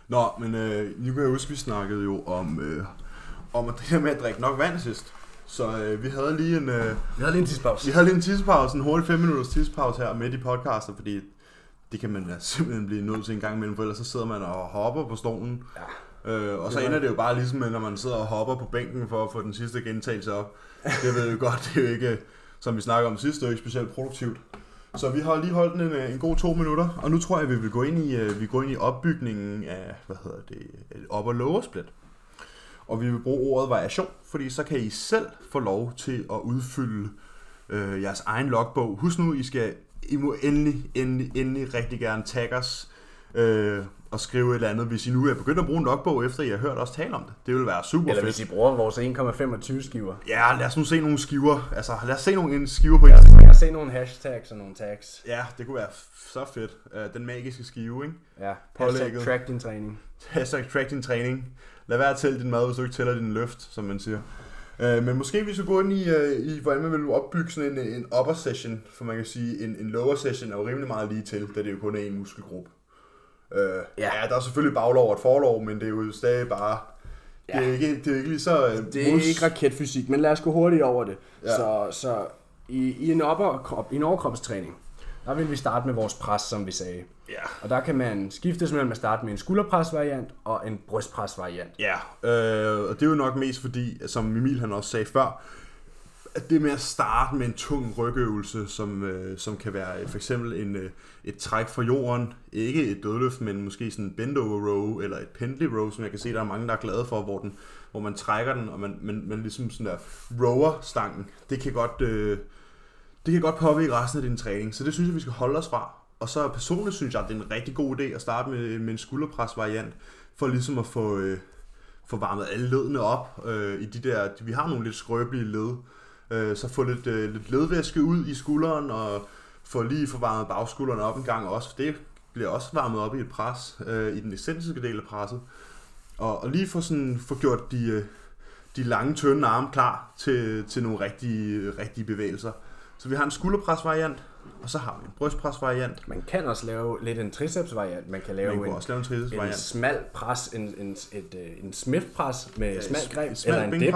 Speaker 1: Nå, men øh, nu kan jeg huske, vi snakkede jo om, øh, om at det her med at drikke nok vand sidst. Så øh, vi havde lige en... Øh,
Speaker 2: Vi havde lige en tidspause.
Speaker 1: vi havde lige en tidspause, en hurtig 5 minutters tidspause her midt i podcasten, fordi det kan man simpelthen blive nødt til en gang imellem, for ellers så sidder man og hopper på stolen.
Speaker 2: Ja.
Speaker 1: Øh, og så ender det jo bare ligesom, når man sidder og hopper på bænken for at få den sidste gentagelse op. Det ved jeg jo godt, det er jo ikke, som vi snakker om sidst, det er jo ikke specielt produktivt. Så vi har lige holdt en, en god to minutter, og nu tror jeg, vi vil gå ind i, øh, vi går ind i opbygningen af, hvad hedder det, et op- og lower split. Og vi vil bruge ordet variation, fordi så kan I selv få lov til at udfylde øh, jeres egen logbog. Husk nu, I skal I må endelig, endelig, endelig rigtig gerne tagge os øh, og skrive et eller andet, hvis I nu er begyndt at bruge en logbog, efter I har hørt os tale om det. Det vil være super
Speaker 2: Eller
Speaker 1: fedt.
Speaker 2: hvis I bruger vores 1,25 skiver.
Speaker 1: Ja, lad os nu se nogle skiver. Altså, lad os se nogle skiver på Instagram.
Speaker 2: kan se nogle hashtags og nogle tags.
Speaker 1: Ja, det kunne være så fedt. Uh, den magiske skive, ikke?
Speaker 2: Ja,
Speaker 1: Pålægget.
Speaker 2: hashtag track din træning.
Speaker 1: Hashtag track din træning. Lad være at tælle din mad, hvis du ikke tæller din løft, som man siger. Uh, men måske vi skulle gå ind i, uh, i hvordan man vil opbygge sådan en, en upper session, for man kan sige, en, en lower session er jo rimelig meget lige til, da det jo kun er en muskelgruppe. Uh, ja.
Speaker 2: Ja.
Speaker 1: ja, der er selvfølgelig baglov og et forlov, men det er jo stadig bare... Det er,
Speaker 2: Ja.
Speaker 1: ikke, det er ikke lige så... Uh,
Speaker 2: Det er ikke raketfysik, men lad os gå hurtigt over det.
Speaker 1: Ja.
Speaker 2: Ja. Så, så i, i, en opperkrop, i en overkropstræning, der vil vi starte med vores pres, som vi sagde.
Speaker 1: Ja.
Speaker 2: Og der kan man skiftes mellem at starte med en skulderpresvariant og en brystpresvariant.
Speaker 1: Ja, øh, og det er jo nok mest fordi, som Emil han også sagde før, at det med at starte med en tung rygøvelse, som, øh, som kan være for eksempel en, øh, et træk fra jorden, ikke et dødløft, men måske sådan en bend over row, eller et pendley row, som jeg kan se, der er mange, der er glade for, hvor, den, hvor man trækker den, og man, man, man ligesom sådan der rower stangen, det kan godt, øh, det kan godt påvirke resten af din træning, så det synes jeg, vi skal holde os fra. Og så personligt synes jeg, at det er en rigtig god idé at starte med, med en skulderpres-variant, for ligesom at få, øh, få varmet alle ledene op øh, i de der, vi har nogle lidt skrøbelige led, øh, så få lidt, øh, lidt ledvæske ud i skulderen, og få lige få varmet bagskulderen op en gang også, for det bliver også varmet op i et pres, øh, i den essentielle del af presset. Og, og lige få, sådan, få gjort de, øh, de lange, tynde arme klar til, til nogle rigtige, rigtige bevægelser. Så vi har en skulderpresvariant, og så har vi en brystpresvariant.
Speaker 2: Man kan også lave lidt en tricepsvariant. Man kan lave
Speaker 1: Man kan
Speaker 2: en,
Speaker 1: også lave en
Speaker 2: en smal pres, en, en, et, øh, en Smith-pres med smal greb,
Speaker 1: Et
Speaker 2: eller en dip,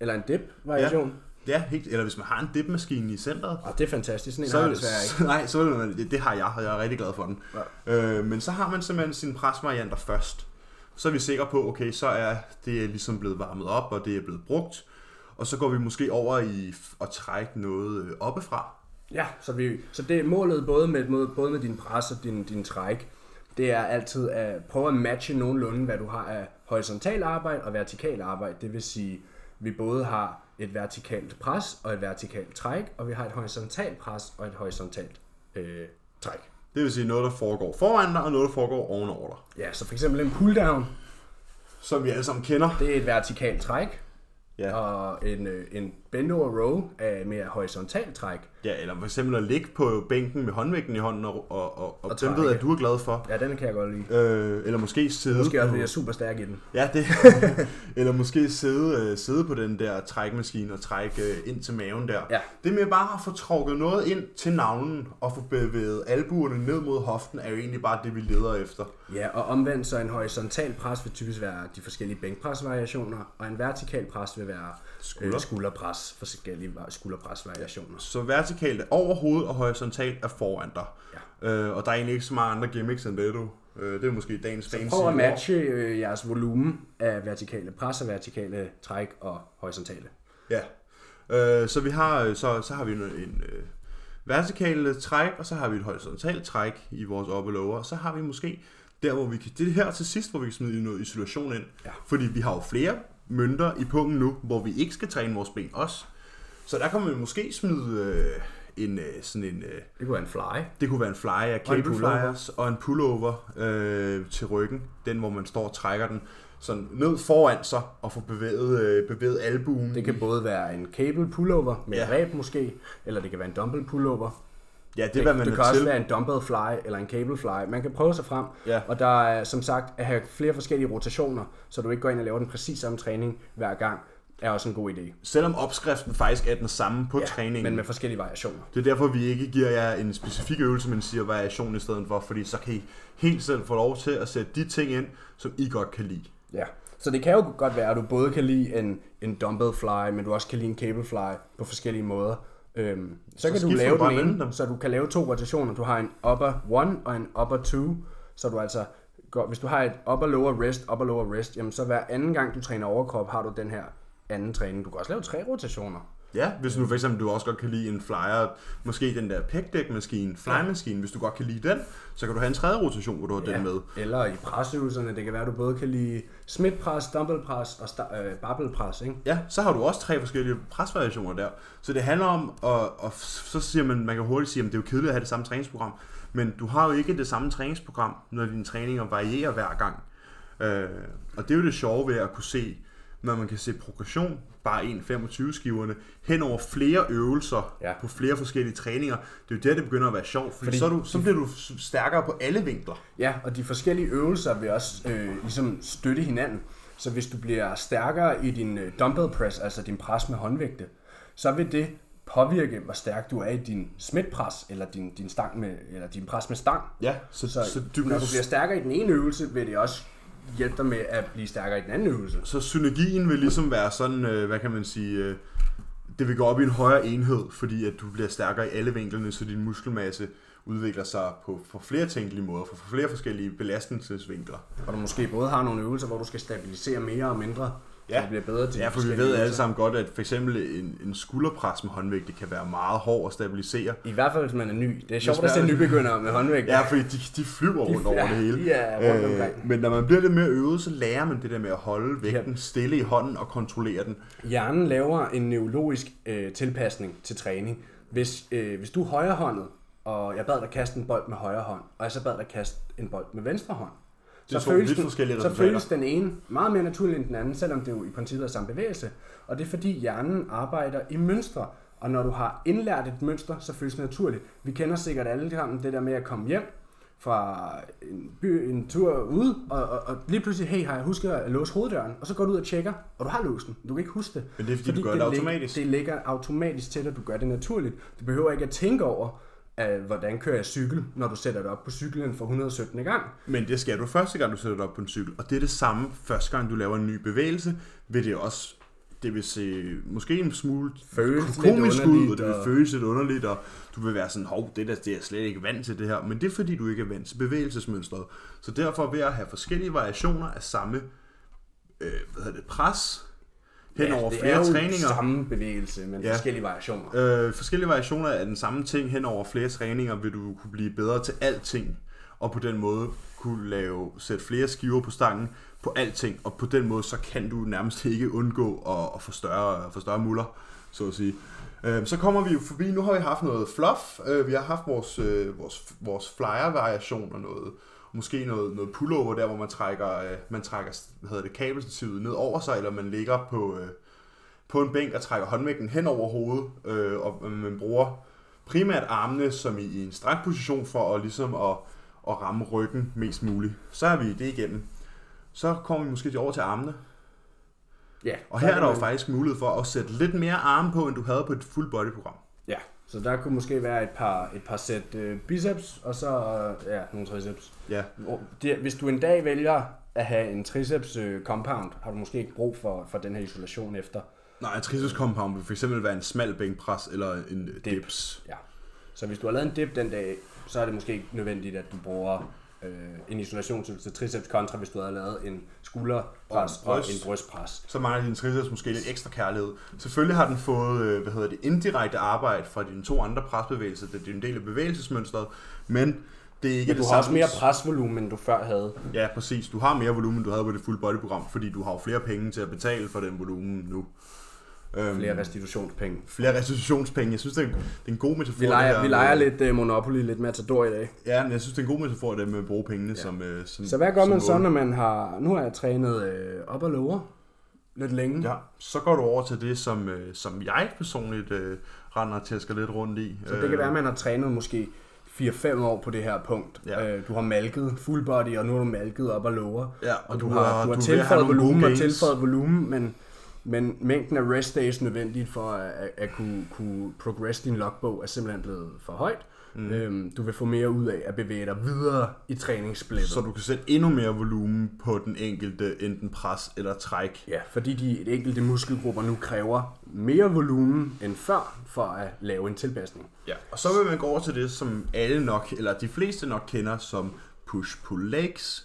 Speaker 2: eller en dip-variation.
Speaker 1: Ja, helt, eller hvis man har en dipmaskine i centret,
Speaker 2: Og det er fantastisk. Sådan en
Speaker 1: så,
Speaker 2: har desværre ikke.
Speaker 1: nej, så vil man, det, det har jeg, og jeg er rigtig glad for den.
Speaker 2: Ja.
Speaker 1: Øh, men så har man simpelthen sine presvarianter først. Så er vi sikre på, okay, så er det ligesom blevet varmet op, og det er blevet brugt. Og så går vi måske over i at trække noget øh, oppefra.
Speaker 2: Ja, så, vi, så det er målet både med, med, både med din pres og din, din træk, det er altid at prøve at matche nogenlunde, hvad du har af horisontal arbejde og vertikal arbejde. Det vil sige, vi både har et vertikalt pres og et vertikalt træk, og vi har et horisontalt pres og et horisontalt øh, træk.
Speaker 1: Det vil sige noget, der foregår foran dig, og noget, der foregår ovenover dig.
Speaker 2: Ja, så for eksempel en pulldown,
Speaker 1: Som vi alle sammen kender.
Speaker 2: det er et vertikalt træk,
Speaker 1: Ja.
Speaker 2: og en, øh, en bend over row er mere horisontalt træk.
Speaker 1: ja, eller for eksempel at ligge på bænken med håndvægten i hånden, og, og, og, og den ved at du er glad for.
Speaker 2: Ja, den kan jeg godt lide.
Speaker 1: Øh, eller måske sidde
Speaker 2: Måske også, fordi jeg er super stærk i den.
Speaker 1: Ja, det. Eller måske sidde, øh, sidde på den der trækmaskine og trække øh, ind til maven der.
Speaker 2: Ja.
Speaker 1: Det med bare at få trukket noget ind til navnen og få bevæget albuerne ned mod hoften, er jo egentlig bare det, vi leder efter.
Speaker 2: Ja, og omvendt så en horisontal pres vil typisk være de forskellige bænkpresvariationer, og en vertikal pres vil være
Speaker 1: Skulder.
Speaker 2: øh, skulderpres, forskellige va- skulderpresvariationer.
Speaker 1: Så vertikalt er over hovedet, og horisontalt er foran dig.
Speaker 2: Ja.
Speaker 1: Øh, og der er egentlig ikke så mange andre gimmicks end det, du. Øh, det er måske dagens fancy
Speaker 2: Prøv at matche øh, jeres volumen af vertikale pres og vertikale træk og horisontale.
Speaker 1: Ja. Øh, så vi har øh, så, så har vi en, en øh, vertikal træk, og så har vi et horisontalt træk i vores op og lower, og så har vi måske der, hvor vi kan, det er her til sidst, hvor vi kan smide noget isolation ind.
Speaker 2: Ja.
Speaker 1: Fordi vi har jo flere mønter i punkten nu, hvor vi ikke skal træne vores ben også. Så der kan man måske smide øh, en, øh, sådan en, øh,
Speaker 2: Det kunne være en fly.
Speaker 1: det kunne være en fly af
Speaker 2: Og en
Speaker 1: cable
Speaker 2: pullover.
Speaker 1: flyers og en pullover øh, til ryggen. Den, hvor man står og trækker den. sådan ned foran sig og få bevæget, øh, bevæget albuen.
Speaker 2: Det kan både være en cable pullover med
Speaker 1: Ja.
Speaker 2: ja. ræb måske, eller det kan være en dumbbell pullover.
Speaker 1: Ja, det er, hvad man
Speaker 2: det kan også
Speaker 1: til.
Speaker 2: være en dumbbell fly eller en cable fly. Man kan prøve sig frem,
Speaker 1: Ja.
Speaker 2: og der er som sagt at have flere forskellige rotationer, så du ikke går ind og laver den præcis samme træning hver gang, er også en god idé.
Speaker 1: Selvom opskriften faktisk er den samme på træningen.
Speaker 2: Men med forskellige variationer.
Speaker 1: Det er derfor, vi ikke giver jer en specifik øvelse, men siger variation i stedet for, fordi så kan I helt selv få lov til at sætte de ting ind, som I godt kan lide.
Speaker 2: Ja. Så det kan jo godt være, at du både kan lide en, en dumbbell fly, men du også kan lide en cable fly på forskellige måder. Øhm, så,
Speaker 1: Så
Speaker 2: kan du lave den ene,
Speaker 1: dem.
Speaker 2: så du kan lave to rotationer. Du har en upper one og en upper two, så du altså går, hvis du har et upper lower wrist, upper lower wrist, jamen så hver anden gang du træner overkrop, har du den her anden træning. Du kan også lave tre rotationer.
Speaker 1: Ja, hvis nu for eksempel du også godt kan lide en flyer, måske den der pækdækmaskine, flymaskine, hvis du godt kan lide den, så kan du have en tredje rotation, hvor du har den med.
Speaker 2: Eller i presøvelserne, det kan være, at du både kan lide smidtpres, dumbbellpres og sta- øh, barbellpres, ikke?
Speaker 1: Ja, så har du også tre forskellige presvariationer der. Så det handler om, og, og så siger man, man kan hurtigt sige, at det er jo kedeligt at have det samme træningsprogram, men du har jo ikke det samme træningsprogram, når dine træninger varierer hver gang. Øh, og det er jo det sjove ved at kunne se, når man kan se progression, bare 1,25 skiverne, hen over flere øvelser
Speaker 2: Ja.
Speaker 1: på flere forskellige træninger. Det er jo der, det begynder at være sjovt, fordi,
Speaker 2: Fordi
Speaker 1: så, du, så bliver du stærkere på alle vinkler.
Speaker 2: Ja, og de forskellige øvelser vil også øh, ligesom støtte hinanden. Så hvis du bliver stærkere i din øh, dumbbell press, altså din pres med håndvægte, så vil det påvirke, hvor stærk du er i din smidtpres, eller din, din, stang med, eller din pres med stang.
Speaker 1: Ja, så,
Speaker 2: Så,
Speaker 1: så,
Speaker 2: så
Speaker 1: du,
Speaker 2: når du bliver stærkere i den ene øvelse, vil det også hjælpe dig med at blive stærkere i den anden øvelse.
Speaker 1: Så synergien vil ligesom være sådan, øh, hvad kan man sige, øh, det vil gå op i en højere enhed, fordi at du bliver stærkere i alle vinklerne, så din muskelmasse udvikler sig på, på flere tænkelige måder, for flere forskellige belastningsvinkler.
Speaker 2: Og du måske både har nogle øvelser, hvor du skal stabilisere mere og mindre,
Speaker 1: Ja.
Speaker 2: du bliver bedre til
Speaker 1: Ja, for vi ved alle sammen godt, at for eksempel en, en skulderpres med håndvægt, det kan være meget hård at stabilisere.
Speaker 2: I hvert fald, hvis man er ny. Det er sjovt at se
Speaker 1: er-
Speaker 2: nybegyndere med håndvægte.
Speaker 1: Ja, fordi de, de flyver rundt over
Speaker 2: ja,
Speaker 1: det hele.
Speaker 2: rundt omkring.
Speaker 1: men når man bliver lidt mere øvet, så lærer man det der med at holde vægten stille i hånden og kontrollere den.
Speaker 2: Hjernen laver en neurologisk øh, tilpasning til træning. Hvis, øh, hvis du er højrehåndet, og jeg bad dig kaste en bold med højre hånd, og jeg så bad dig kaste en bold med venstre hånd,
Speaker 1: Det
Speaker 2: så,
Speaker 1: to
Speaker 2: føles den,
Speaker 1: forskellige
Speaker 2: så føles den ene meget mere naturlig end den anden, selvom det jo i princippet er samme bevægelse. Og det er fordi hjernen arbejder i mønstre, og når du har indlært et mønster, så føles det naturligt. Vi kender sikkert alle sammen det der med at komme hjem fra en, by, en tur ude, og, og, og lige pludselig, hey, har jeg husket at låse hoveddøren? Og så går du ud og tjekker, og du har låst den. Du kan ikke huske det.
Speaker 1: Men det er, fordi du gør det
Speaker 2: lig-
Speaker 1: automatisk.
Speaker 2: Det ligger automatisk til, at du gør det naturligt. Du behøver ikke at tænke over, at, hvordan kører jeg cykel, når du sætter dig op på cyklen for 117. gang.
Speaker 1: Men det skal du første gang, du sætter dig op på en cykel. Og det er det samme første gang, du laver en ny bevægelse, vil det også det vil se måske en smule
Speaker 2: Føles
Speaker 1: komisk ud, og det vil
Speaker 2: og-
Speaker 1: føles lidt underligt, og du vil være sådan, hov, det der, det er jeg slet ikke vant til det her. Men det er fordi, du ikke er vant til bevægelsesmønstret. Så derfor ved at have forskellige variationer af samme øh, hvad hedder det, pres hen over
Speaker 2: det
Speaker 1: flere
Speaker 2: er jo
Speaker 1: træninger.
Speaker 2: samme bevægelse, men
Speaker 1: Ja.
Speaker 2: ja. forskellige variationer.
Speaker 1: Øh, forskellige variationer af den samme ting hen over flere træninger, vil du kunne blive bedre til alting, og på den måde kunne lave, sætte flere skiver på stangen på alting, og på den måde, så kan du nærmest ikke undgå at, at få, større, få større muller, så at sige. Øh, så kommer vi jo forbi, nu har vi haft noget fluff, øh, vi har haft vores, øh, vores, vores flyer-variation og noget, måske noget, noget pullover der, hvor man trækker, øh, man trækker hvad hedder det, kabelstativet ned over sig, eller man ligger på, øh, på en bænk og trækker håndvægten hen over hovedet, øh, og man bruger primært armene som i, i en strak position for at, ligesom at, at ramme ryggen mest muligt. Så er vi det igennem. Så kommer vi måske over til armene.
Speaker 2: Ja,
Speaker 1: Og her er der jo faktisk mulighed for at sætte lidt mere arme på, end du havde på et full body program.
Speaker 2: Så der kunne måske være et par, et par sæt øh, biceps, og så øh, ja, nogle triceps.
Speaker 1: Ja,
Speaker 2: Hvor- Det, hvis du en dag vælger at have en triceps øh, compound, har du måske ikke brug for, for den her isolation efter.
Speaker 1: Nej, en triceps compound vil fx være en smal bænkpres eller en Dip. dips.
Speaker 2: Ja. Så hvis du har lavet en dip den dag, så er det måske ikke nødvendigt, at du bruger øh, en isolationsøvelse til triceps kontra, hvis du havde lavet en skulderpres
Speaker 1: Og
Speaker 2: og,
Speaker 1: en bryst.
Speaker 2: en brystpres.
Speaker 1: Så mangler din triceps måske lidt ekstra kærlighed. Selvfølgelig har den fået, øh, hvad hedder det, indirekte arbejde fra dine to andre presbevægelser, det er en del af bevægelsesmønstret, men det er ikke
Speaker 2: Men du
Speaker 1: det
Speaker 2: har også mere presvolumen, end du før havde.
Speaker 1: Ja, præcis. Du har mere volumen, end du havde på det full body program, fordi du har jo flere penge til at betale for den volumen nu. Øhm,
Speaker 2: Flere restitutionspenge.
Speaker 1: flere restitutionspenge. Jeg synes, det er, det er en god metafor.
Speaker 2: Vi leger,
Speaker 1: her
Speaker 2: vi leger
Speaker 1: med-
Speaker 2: lidt uh, Monopoly, lidt Matador i dag.
Speaker 1: Ja, men jeg synes, det er en god metafor, det med at bruge pengene
Speaker 2: Ja.
Speaker 1: som, øh, som
Speaker 2: Så hvad gør man så, når man har... Nu har jeg trænet øh, op og lower lidt længe.
Speaker 1: Ja, så går du over til det, som, øh, som jeg personligt øh, render til at skal lidt rundt i.
Speaker 2: Så det kan være, at man har trænet måske 4-5 år på det her punkt.
Speaker 1: Ja.
Speaker 2: Øh, du har malket full body, og nu har du malket op og lower.
Speaker 1: Ja,
Speaker 2: Og du, har, du har
Speaker 1: du vil have
Speaker 2: tilføjet volumen og tilføjet volumen, men, men mængden af rest days nødvendigt for at, at, at kunne, kunne progress din logbog er simpelthen blevet for højt. Mm. Øhm, du vil få mere ud af at bevæge dig videre i træningssplittet.
Speaker 1: Så du kan sætte endnu mere volumen på den enkelte, enten pres eller træk.
Speaker 2: Ja, fordi de enkelte muskelgrupper nu kræver mere volumen end før for at lave en tilpasning.
Speaker 1: Ja. Og så vil man gå over til det, som alle nok, eller de fleste nok kender som push-pull legs.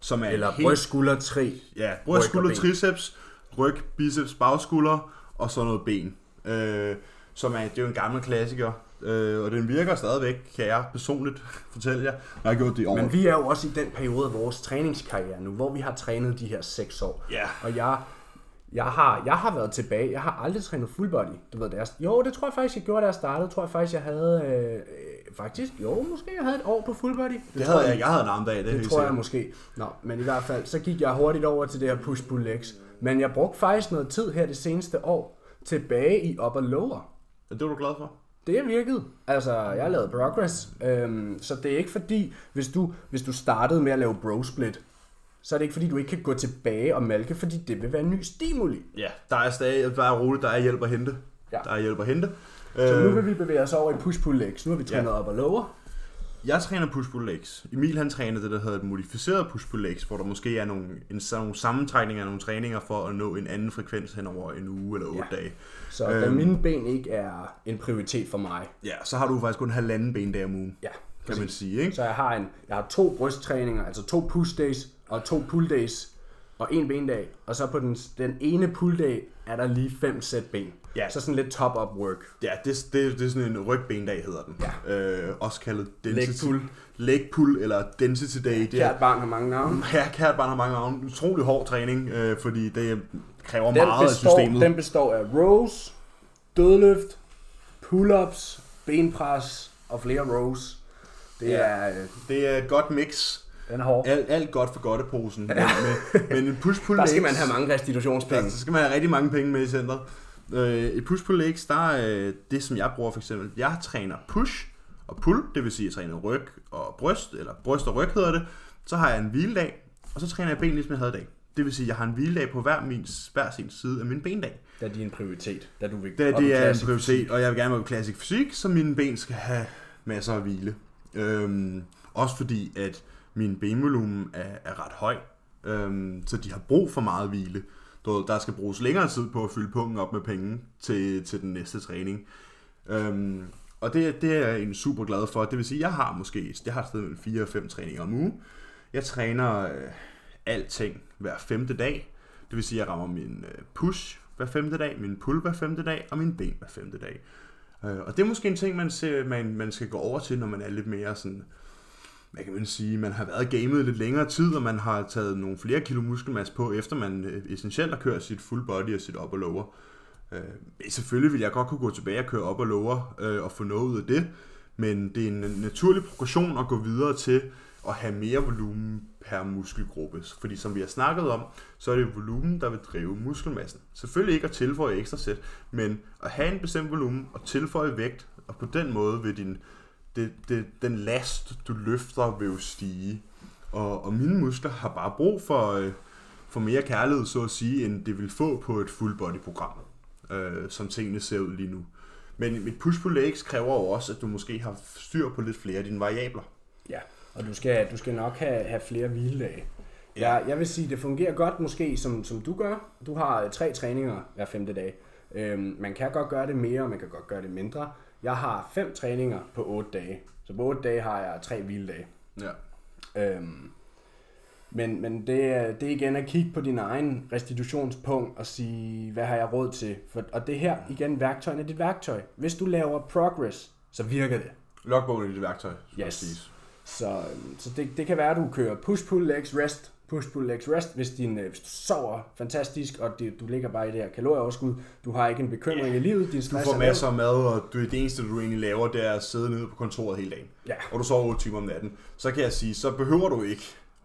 Speaker 1: Som er
Speaker 2: Eller
Speaker 1: helt-
Speaker 2: bryst, skulder, tri.
Speaker 1: Ja,
Speaker 2: ryg
Speaker 1: bryst,
Speaker 2: og
Speaker 1: skulder,
Speaker 2: ben.
Speaker 1: triceps, ryg, biceps, bagskulder og så noget ben. Øh, som er, det er jo en gammel klassiker, øh, og den virker stadigvæk, kan jeg personligt fortælle jer. Jeg har gjort det i år.
Speaker 2: Men vi er jo også i den periode af vores træningskarriere nu, hvor vi har trænet de her 6 år.
Speaker 1: Ja,
Speaker 2: Og jeg, jeg, har, jeg har været tilbage. Jeg har aldrig trænet full body. Du ved, det jo, det tror jeg faktisk, jeg gjorde, da jeg startede. tror jeg faktisk, jeg havde... Øh, faktisk, jo, måske jeg havde et år på full body. Det,
Speaker 1: det havde jeg, jeg havde en armdag, det,
Speaker 2: Det tror jeg måske. Nå, men i hvert fald, så gik jeg hurtigt over til det her push-pull legs. Men jeg brugte faktisk noget tid her det seneste år tilbage i upper lower.
Speaker 1: Det var du glad for?
Speaker 2: Det er virket. Altså, jeg har lavet progress. Øhm, så det er ikke fordi, hvis du, hvis du startede med at lave bro split, så er det ikke fordi, du ikke kan gå tilbage og malke, fordi det vil være en ny stimuli.
Speaker 1: Ja, der er stadig, er roligt, der er hjælp at hente.
Speaker 2: Ja.
Speaker 1: Der er hjælp at hente.
Speaker 2: Så
Speaker 1: Øh,
Speaker 2: nu vil vi bevæge os over i push-pull legs. Nu har vi trænet
Speaker 1: Ja.
Speaker 2: op og lower.
Speaker 1: Jeg træner push-pull legs. Emil han træner det, der hedder et modificeret push-pull legs, hvor der måske er nogle, en, nogle sammentrækninger af nogle træninger for at nå en anden frekvens hen over en uge eller otte
Speaker 2: Ja.
Speaker 1: dage.
Speaker 2: Så da
Speaker 1: Øhm.
Speaker 2: mine ben ikke er en prioritet for mig,
Speaker 1: Ja, så har du faktisk kun halvanden bendag om ugen,
Speaker 2: ja,
Speaker 1: kan man sige. Ikke?
Speaker 2: Så jeg har, en, jeg har to brysttræninger, altså to push days og to pull days og en bendag. Og så på den, den ene pull day er der lige fem sæt ben.
Speaker 1: Ja.
Speaker 2: Så sådan lidt top-up work.
Speaker 1: Ja, det, det, det er sådan en rygbendag, hedder den.
Speaker 2: Ja.
Speaker 1: Øh, også kaldet
Speaker 2: Leg
Speaker 1: density.
Speaker 2: pull.
Speaker 1: Leg pull, eller density day. Det
Speaker 2: Kært barn har mange navne.
Speaker 1: ja, kært barn har mange navne. Utrolig hård træning, øh, fordi det kræver
Speaker 2: Den
Speaker 1: meget af
Speaker 2: består,
Speaker 1: systemet.
Speaker 2: den består af rows, dødløft, pull-ups, benpres og flere rows. Det
Speaker 1: Ja.
Speaker 2: er, øh,
Speaker 1: Det er et godt mix.
Speaker 2: Den er hård.
Speaker 1: Alt, alt godt for godteposen. Men, men, men en push-pull
Speaker 2: Der skal man have mange restitutionspenge.
Speaker 1: Ja, så skal man have rigtig mange penge med i centret. Øh, et push pull legs, der er øh, det, som jeg bruger for eksempel. Jeg træner push og pull, det vil sige, at jeg træner ryg og bryst, eller bryst og ryg hedder det. Så har jeg en hviledag, og så træner jeg ben, ligesom jeg havde i dag. Det vil sige, at jeg har en hviledag på hver, min, hver sin side af min bendag.
Speaker 2: Det er din prioritet, da du vil i
Speaker 1: det er en prioritet, og jeg vil gerne være på klassisk fysik, så mine ben skal have masser af hvile. Øhm, også fordi, at min benvolumen er, er ret høj, øhm, så de har brug for meget hvile. Du ved, Der skal bruges længere tid på at fylde pungen op med penge til, til den næste træning. Øhm, og det, det er jeg en super glad for. Det vil sige, at jeg har måske jeg har stadig 4 og 5 træninger om ugen. Jeg træner øh, alting hver femte dag. Det vil sige, at jeg rammer min øh, push hver femte dag, min pull hver femte dag, og min ben hver femte dag. Øh, og det er måske en ting, man, ser, man, man skal gå over til, når man er lidt mere sådan, man kan man sige, man har været gamet lidt længere tid, og man har taget nogle flere kilo muskelmasse på, efter man øh, essentielt har kørt sit full body og sit op og lower. Øh, selvfølgelig vil jeg godt kunne gå tilbage og køre op og lower øh, og få noget ud af det, men det er en naturlig progression at gå videre til at have mere volumen per muskelgruppe. Fordi som vi har snakket om, så er det volumen, der vil drive muskelmassen. Selvfølgelig ikke at tilføje ekstra sæt, men at have en bestemt volumen og tilføje vægt, og på den måde vil din, det, det, den last, du løfter, vil jo stige. Og, og mine muskler har bare brug for, øh, for mere kærlighed, så at sige, end det vil få på et full body program, øh, som tingene ser ud lige nu. Men et push pull legs kræver jo også, at du måske har styr på lidt flere af dine variabler.
Speaker 2: Ja, og du skal, du skal nok have, have flere hviledage. Ja, jeg vil sige, det fungerer godt måske, som, som du gør. Du har øh, tre træninger hver femte dag. Øhm, man kan godt gøre det mere, og man kan godt gøre det mindre. Jeg har fem træninger på otte dage. Så på otte dage har jeg tre hviledage.
Speaker 1: Ja.
Speaker 2: Øhm, men men det, er- det er igen at kigge på din egen restitutionspunkt og sige, hvad har jeg råd til? For, og det her, igen, værktøjerne er dit værktøj. Hvis du laver progress, så virker det.
Speaker 1: Logbogen er dit værktøj, skal
Speaker 2: Yes.
Speaker 1: siges.
Speaker 2: Så, øhm, så det, det kan være, at du kører push-pull legs, rest, push-pull legs rest, hvis, din, øh, hvis du sover fantastisk, og det, du ligger bare i det her kalorieoverskud, du har ikke en bekymring yeah. i livet, din
Speaker 1: Du får
Speaker 2: er
Speaker 1: masser af mad, og du, det eneste, du egentlig laver, det er at sidde nede på kontoret hele dagen.
Speaker 2: Ja.
Speaker 1: Og du sover 8 timer om natten. Så kan jeg sige, så behøver du ikke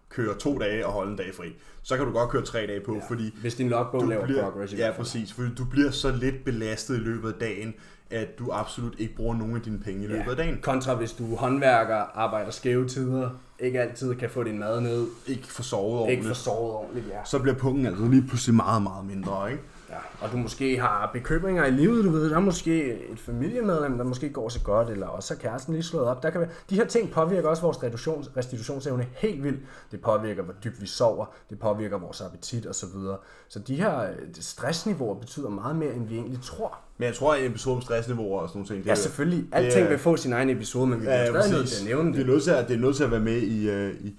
Speaker 1: køre to dage og holde en dag fri. Så kan du godt køre tre dage på, ja. fordi
Speaker 2: Hvis din logbog laver
Speaker 1: bliver,
Speaker 2: progress.
Speaker 1: ja, præcis, fordi du bliver så lidt belastet i løbet af dagen, at du absolut ikke bruger nogen af dine penge i løbet
Speaker 2: Ja.
Speaker 1: af dagen.
Speaker 2: Kontra hvis du er håndværker, arbejder skæve tider, ikke altid kan få din mad ned,
Speaker 1: Ikke for sovet
Speaker 2: ikke
Speaker 1: ordentligt.
Speaker 2: får sovet ordentligt, ja.
Speaker 1: Så bliver pungen altså lige pludselig meget, meget mindre, ikke?
Speaker 2: Ja. Og du måske har bekymringer i livet, du ved, der er måske et familiemedlem, der måske går så godt, eller også er kæresten lige slået op. Der kan være, de her ting påvirker også vores restitutions, restitutionsevne helt vildt. Det påvirker, hvor dybt vi sover, det påvirker vores appetit osv. Så, videre. så de her øh, stressniveauer betyder meget mere, end vi egentlig tror.
Speaker 1: Men jeg tror, at en episode om stressniveauer og sådan nogle ting, det
Speaker 2: Ja,
Speaker 1: er-
Speaker 2: selvfølgelig.
Speaker 1: det
Speaker 2: Alting
Speaker 1: er-
Speaker 2: vil få sin egen episode, men vi bliver
Speaker 1: Ja,
Speaker 2: stadig nødt til at nævne
Speaker 1: Det er
Speaker 2: det.
Speaker 1: nødt til at, det er nødt til at være med i, øh, i, i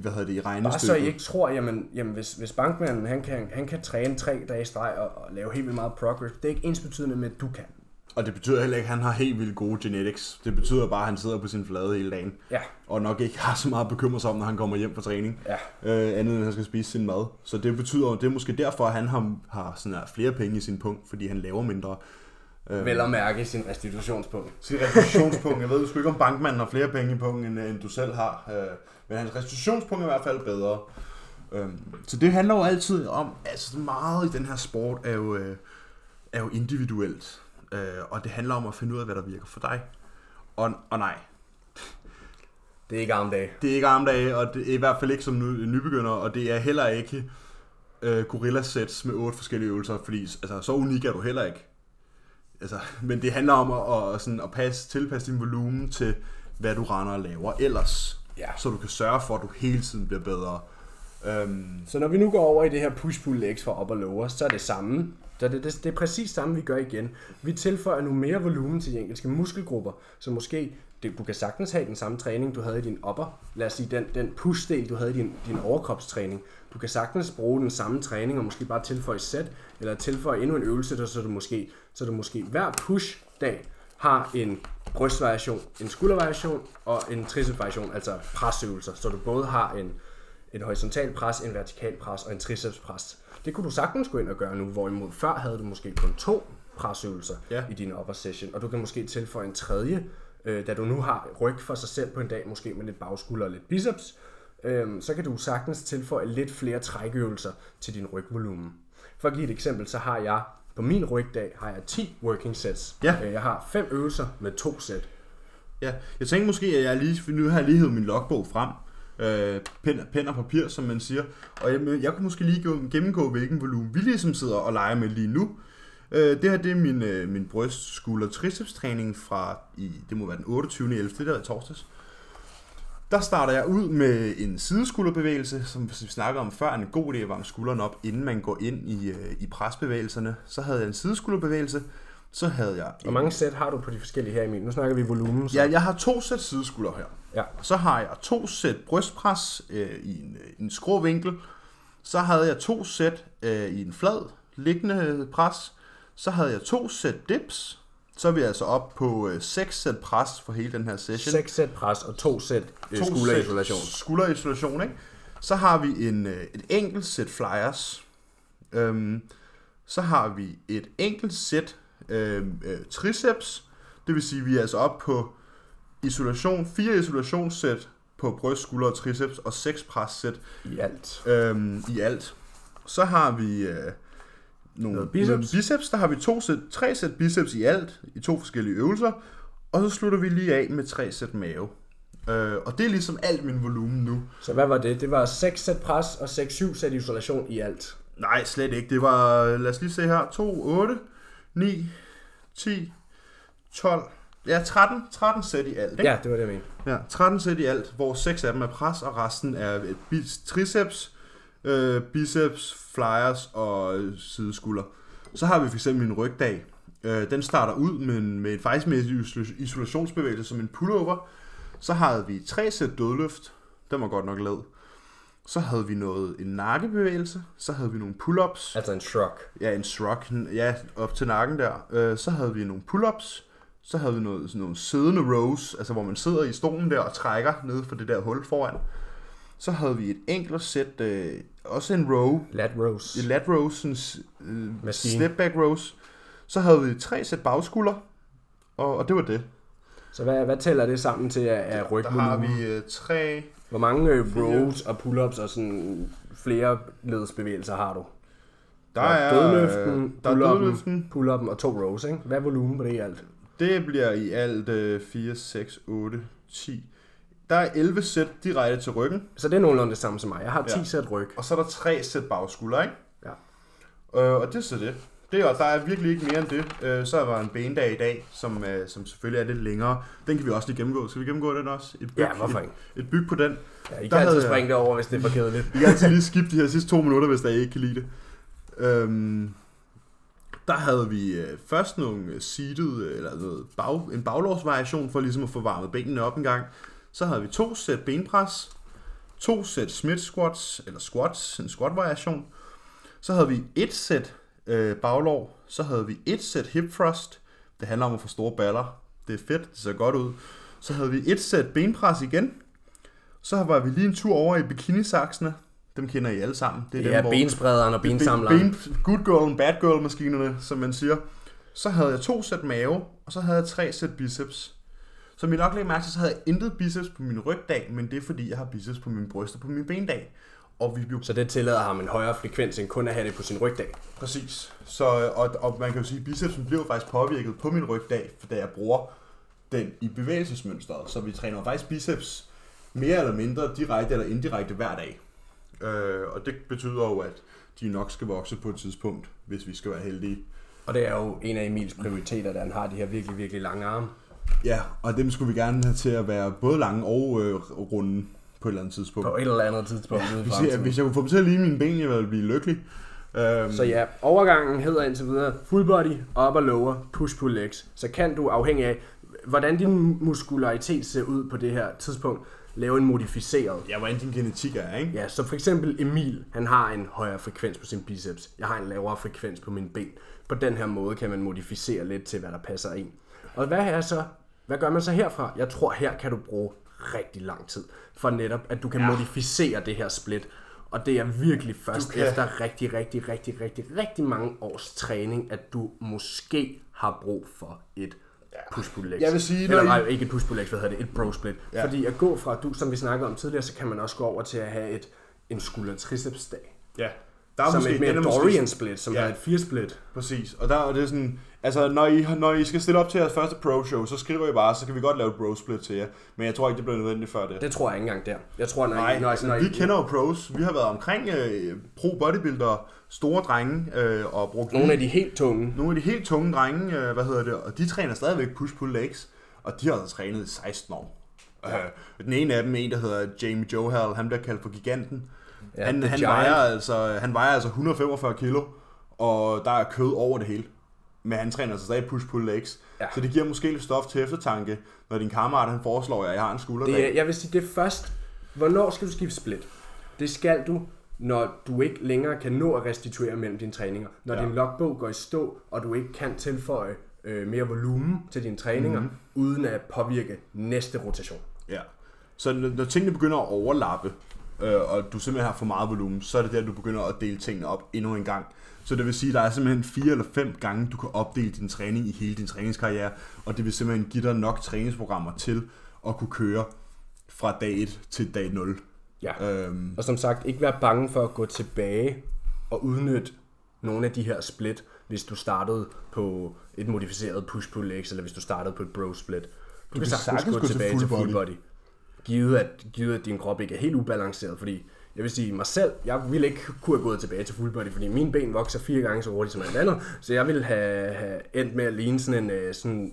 Speaker 1: hvad hedder det, i
Speaker 2: Bare
Speaker 1: regnestykket.
Speaker 2: så I ikke tror, jamen, jamen hvis, hvis bankmanden han kan, han kan træne tre dage i streg og, og lave helt vildt meget progress, det er ikke ens betydende med, at du kan.
Speaker 1: Og det betyder heller ikke, at han har helt vildt gode genetics. Det betyder bare, at han sidder på sin flade hele dagen.
Speaker 2: Ja,
Speaker 1: Og nok ikke har så meget bekymre sig om, når han kommer hjem fra træning.
Speaker 2: ja.
Speaker 1: Øh, andet end at han skal spise sin mad. Så det betyder, det er måske derfor, at han har, har sådan her flere penge i sin punkt, fordi han laver mindre. Øh,
Speaker 2: Vel at mærke sin restitutionspunkt.
Speaker 1: Sin restitutionspunkt. Jeg ved du sgu ikke, om bankmanden har flere penge i punkten, end, end du selv har. Øh, men hans restitutionspunkt er i hvert fald bedre. Øh, så det handler jo altid om, altså meget i den her sport er jo, øh, er jo individuelt. Øh, og det handler om at finde ud af, hvad der virker for dig. Og, og nej,
Speaker 2: Det er ikke arm dag.
Speaker 1: det er ikke armdage, og det er i hvert fald ikke som ny, nybegynder, og det er heller ikke øh, gorilla sets med otte forskellige øvelser, fordi altså, så unik er du heller ikke. Altså, men det handler om at, at, sådan, at passe, tilpasse din volumen til, hvad du render og laver ellers.
Speaker 2: Ja.
Speaker 1: Så du kan sørge for, at du hele tiden bliver bedre. Øhm,
Speaker 2: Så når vi nu går over i det her push-pull legs for op og lower, så er det samme. Så det, det, det er præcis samme, vi gør igen. Vi tilføjer nu mere volumen til de enkelte muskelgrupper, så måske det, du kan sagtens have den samme træning, du havde i din upper. Lad os sige, den, den push-del, du havde i din, din overkropstræning. Du kan sagtens bruge den samme træning og måske bare tilføje et sæt, eller tilføje endnu en øvelse, så du måske, så du måske hver push-dag har en brystvariation, en skuldervariation og en tricepsvariation, altså presøvelser, så du både har en, en horisontal pres, en vertikal pres og en tricepspres. Det kunne du sagtens gå ind og gøre nu, hvorimod før havde du måske kun to presøvelser
Speaker 1: ja.
Speaker 2: i din upper session, og du kan måske tilføje en tredje, øh, da du nu har ryg for sig selv på en dag, måske med lidt bagskulder og lidt biceps, øh, så kan du sagtens tilføje lidt flere trækøvelser til din rygvolumen. For at give et eksempel, så har jeg på min rygdag har jeg 10 working sets.
Speaker 1: Ja.
Speaker 2: Øh, Jeg har fem øvelser med to sæt.
Speaker 1: Ja, jeg tænkte måske, at jeg lige, nu har jeg lige hævet min logbog frem. Øh, pen, pen og papir, som man siger. Og jeg, jeg kunne måske lige gå- gennemgå, hvilken volumen vi ligesom sidder og leger med lige nu. Øh, det her det er min, øh, min bryst, skulder, triceps træning fra, i, det må være den 28. 11. Det der i torsdags. Der starter jeg ud med en sideskulderbevægelse, som vi snakkede om før. En god idé at varme skuldrene op, inden man går ind i, øh, i presbevægelserne. Så havde jeg en sideskulderbevægelse. Så havde jeg
Speaker 2: Hvor mange sæt har du på de forskellige her, Emil? Nu snakker vi volumen. Så.
Speaker 1: Ja, jeg har to sæt sideskulder her.
Speaker 2: Ja.
Speaker 1: Så har jeg to sæt brystpres øh, i en, øh, en skrå vinkel. Så havde jeg to sæt øh, i en flad liggende pres. Så havde jeg to sæt dips. Så er vi altså op på øh, seks sæt pres for hele den her session.
Speaker 2: 6 sæt pres og to sæt øh,
Speaker 1: To
Speaker 2: skulderisolation.
Speaker 1: sæt Skulderisolation, ikke? Så har vi en, øh, et enkelt sæt flyers. Øhm, så har vi et enkelt sæt øh, øh, triceps. Det vil sige, at vi er altså op på isolation, fire isolationssæt på bryst, skulder og triceps, og seks pressæt
Speaker 2: I alt.
Speaker 1: øhm, i alt. Så har vi øh, nogle
Speaker 2: Noget biceps.
Speaker 1: nogle biceps. Der har vi to sæt, tre sæt biceps i alt, i to forskellige øvelser. Og så slutter vi lige af med tre sæt mave. Øh, og det er ligesom alt min volumen nu.
Speaker 2: Så hvad var det? Det var 6 sæt pres og 6-7 sæt isolation i alt.
Speaker 1: Nej, slet ikke. Det var, lad os lige se her, 2, 8, 9, 10, 12, ja 13, 13 sæt i alt. Ikke?
Speaker 2: Ja, det var det, jeg mente.
Speaker 1: Ja, 13 sæt i alt, hvor 6 af dem er pres, og resten er triceps, øh, biceps, flyers og øh, sideskulder. Så har vi for eksempel en rygdag. Øh, den starter ud med, en, med en faktisk med isolationsbevægelse som en pullover. Så havde vi tre sæt dødløft. Den var godt nok lavet. Så havde vi noget en nakkebevægelse. Så havde vi nogle pull-ups.
Speaker 2: Altså en shrug.
Speaker 1: Ja, en shrug. Ja, op til nakken der. Øh, så havde vi nogle pull-ups. Så havde vi noget, sådan nogle siddende rows, altså hvor man sidder i stolen der og trækker ned for det der hul foran. Så havde vi et enkelt sæt, øh, også en row,
Speaker 2: Lat rows.
Speaker 1: lat rows, øh,
Speaker 2: Maskine.
Speaker 1: step back rows. Så havde vi tre sæt bagskulder, og, og det var det.
Speaker 2: Så hvad, hvad tæller det sammen til af, af
Speaker 1: Der har
Speaker 2: rygvolumen?
Speaker 1: vi øh, tre,
Speaker 2: Hvor mange øh, rows og pull-ups og sådan flere ledesbevægelser har du?
Speaker 1: der
Speaker 2: Der er
Speaker 1: er,
Speaker 2: dødløften,
Speaker 1: der er
Speaker 2: pull-upen.
Speaker 1: dødløften.
Speaker 2: Pull-up'en og to rows, ikke? Hvad er volumen på det i alt?
Speaker 1: Det bliver i alt øh, 4, 6, 8, 10. Der er 11 sæt direkte til ryggen,
Speaker 2: Så det er nogenlunde det samme som mig. Jeg har 10
Speaker 1: Ja.
Speaker 2: sæt ryg.
Speaker 1: og så er der tre sæt bagskulder, ikke?
Speaker 2: Ja.
Speaker 1: Øh, og det er så det. det er, der er virkelig ikke mere end det. Øh, så er der en benedag i dag, som, øh, som selvfølgelig er lidt længere. Den kan vi også lige gennemgå. Skal vi gennemgå den også? Et byg,
Speaker 2: Ja, hvorfor ikke?
Speaker 1: Et, et byg på den.
Speaker 2: Ja, I
Speaker 1: Der
Speaker 2: kan altid
Speaker 1: havde jeg-
Speaker 2: springe det over, hvis det er for kedeligt.
Speaker 1: Vi kan altid lige skippe de her sidste to minutter, hvis der ikke kan lide det. Øhm, der havde vi øh, først nogle øh, seated, øh, eller noget bag, en baglårsvariation for ligesom at få varmet benene op en gang. Så havde vi to sæt benpres, to sæt Smith squats, eller squats, en squat variation. Så havde vi et sæt øh, baglår, så havde vi et sæt hip thrust. Det handler om at få store baller. Det er fedt, det ser godt ud. Så havde vi et sæt benpres igen. Så var vi lige en tur over i bikinisaksene. Dem kender I alle sammen.
Speaker 2: Det
Speaker 1: er
Speaker 2: er
Speaker 1: dem,
Speaker 2: bensprederen og bensamleren.
Speaker 1: Ben, good girl and bad girl maskinerne, som man siger. Så havde jeg to sæt mave, og så havde jeg tre sæt biceps. Som I nok lægger mærke til, så havde jeg intet biceps på min rygdag, men det er fordi, jeg har biceps på min bryst og på min bendag. Og vi blev
Speaker 2: Så det tillader ham en højere frekvens, end kun at have det på sin rygdag.
Speaker 1: Præcis. Så, og, og man kan jo sige, at bicepsen bliver faktisk påvirket på min rygdag, for da jeg bruger den i bevægelsesmønstret. Så vi træner faktisk biceps mere eller mindre direkte eller indirekte hver dag. Øh, og det betyder jo, at de nok skal vokse på et tidspunkt, hvis vi skal være heldige.
Speaker 2: Og det er jo en af Emils prioriteter, da han har de her virkelig, virkelig lange arme.
Speaker 1: Ja, og dem skulle vi gerne have til at være både lange og øh, runde på et eller andet tidspunkt.
Speaker 2: På et eller andet tidspunkt i
Speaker 1: Hvis jeg, hvis jeg kunne få dem til at ligne mine ben, jeg ville blive lykkelig. Øhm,
Speaker 2: Så ja, overgangen hedder indtil videre full body, upper lower, push pull legs. Så kan du afhængig af, hvordan din muskularitet ser ud på det her tidspunkt, lave en modificeret.
Speaker 1: Ja, hvordan din genetik er, ikke?
Speaker 2: Ja, så for eksempel Emil, han har en højere frekvens på sin biceps. Jeg har en lavere frekvens på min ben. På den her måde kan man modificere lidt til, hvad der passer ind. Og hvad er så? Hvad gør man så herfra? Jeg tror, her kan du bruge rigtig lang tid, for netop, at du kan ja. modificere det her split. Og det er virkelig først
Speaker 1: kan-
Speaker 2: efter rigtig, rigtig, rigtig, rigtig, rigtig mange års træning, at du måske har brug for et push pull legs.
Speaker 1: Jeg vil sige,
Speaker 2: Eller
Speaker 1: I-
Speaker 2: nej, ikke et push pull legs, hvad hedder det? Et bro split.
Speaker 1: Ja.
Speaker 2: Fordi at gå fra, du, som vi snakkede om tidligere, så kan man også gå over til at have et, en skulder triceps dag.
Speaker 1: Ja. Der er
Speaker 2: Som
Speaker 1: måske,
Speaker 2: et mere
Speaker 1: er
Speaker 2: Dorian split, som
Speaker 1: Ja.
Speaker 2: ja. er et fire split.
Speaker 1: Præcis. Og der er det sådan, altså når I, når I skal stille op til jeres første pro-show, så skriver I bare, så kan vi godt lave et bro-split til jer. Men jeg tror ikke, det bliver nødvendigt før det.
Speaker 2: Det tror jeg ikke engang der. Jeg tror, når,
Speaker 1: Nej,
Speaker 2: I, når,
Speaker 1: altså,
Speaker 2: når
Speaker 1: vi
Speaker 2: I,
Speaker 1: kender jo pros. Vi har været omkring øh, pro-bodybuildere, store drenge, øh, og brugt
Speaker 2: nogle af de helt tunge.
Speaker 1: nogle af de helt tunge drenge, øh, hvad hedder det, og de træner stadigvæk push-pull-legs, og de har altså trænet i 16 år. Øh, den ene af dem, en der hedder Jamie Johal, han bliver kaldt for giganten.
Speaker 2: Ja,
Speaker 1: han, han,
Speaker 2: Giant.
Speaker 1: vejer altså, han vejer altså 145 kilo, og der er kød over det hele. Men han træner altså stadig push-pull-legs. Ja.
Speaker 2: Ja.
Speaker 1: Så det giver måske lidt stof til eftertanke, når din kammerat han foreslår, at jeg har en skulderdag.
Speaker 2: Det er, jeg vil sige, det er først, hvornår skal du skifte split? Det skal du, når du ikke længere kan nå at restituere mellem dine træninger. Når
Speaker 1: Ja.
Speaker 2: din logbog går i stå, og du ikke kan tilføje øh, mere volumen til dine træninger,
Speaker 1: Mhm.
Speaker 2: mm-hmm. uden at påvirke næste rotation.
Speaker 1: Ja. Så når, når tingene begynder at overlappe, øh, og du simpelthen har for meget volumen, så er det der, du begynder at dele tingene op endnu en gang. Så det vil sige, at der er simpelthen fire eller fem gange, du kan opdele din træning i hele din træningskarriere, og det vil simpelthen give dig nok træningsprogrammer til at kunne køre fra dag 1 til dag 0.
Speaker 2: Ja.
Speaker 1: Øhm,
Speaker 2: Og som sagt, ikke være bange for at gå tilbage og udnytte nogle af de her split, hvis du startede på et modificeret push-pull-legs, eller hvis du startede på et bro-split. Du, du kan sagtens gå, tilbage til full body. Givet at, givet at din krop ikke er helt ubalanceret, fordi jeg vil sige mig selv, jeg ville ikke kunne have gået tilbage til full body, fordi mine ben vokser fire gange så hurtigt som alt andet, så jeg ville have, have endt med at ligne sådan en øh, sådan,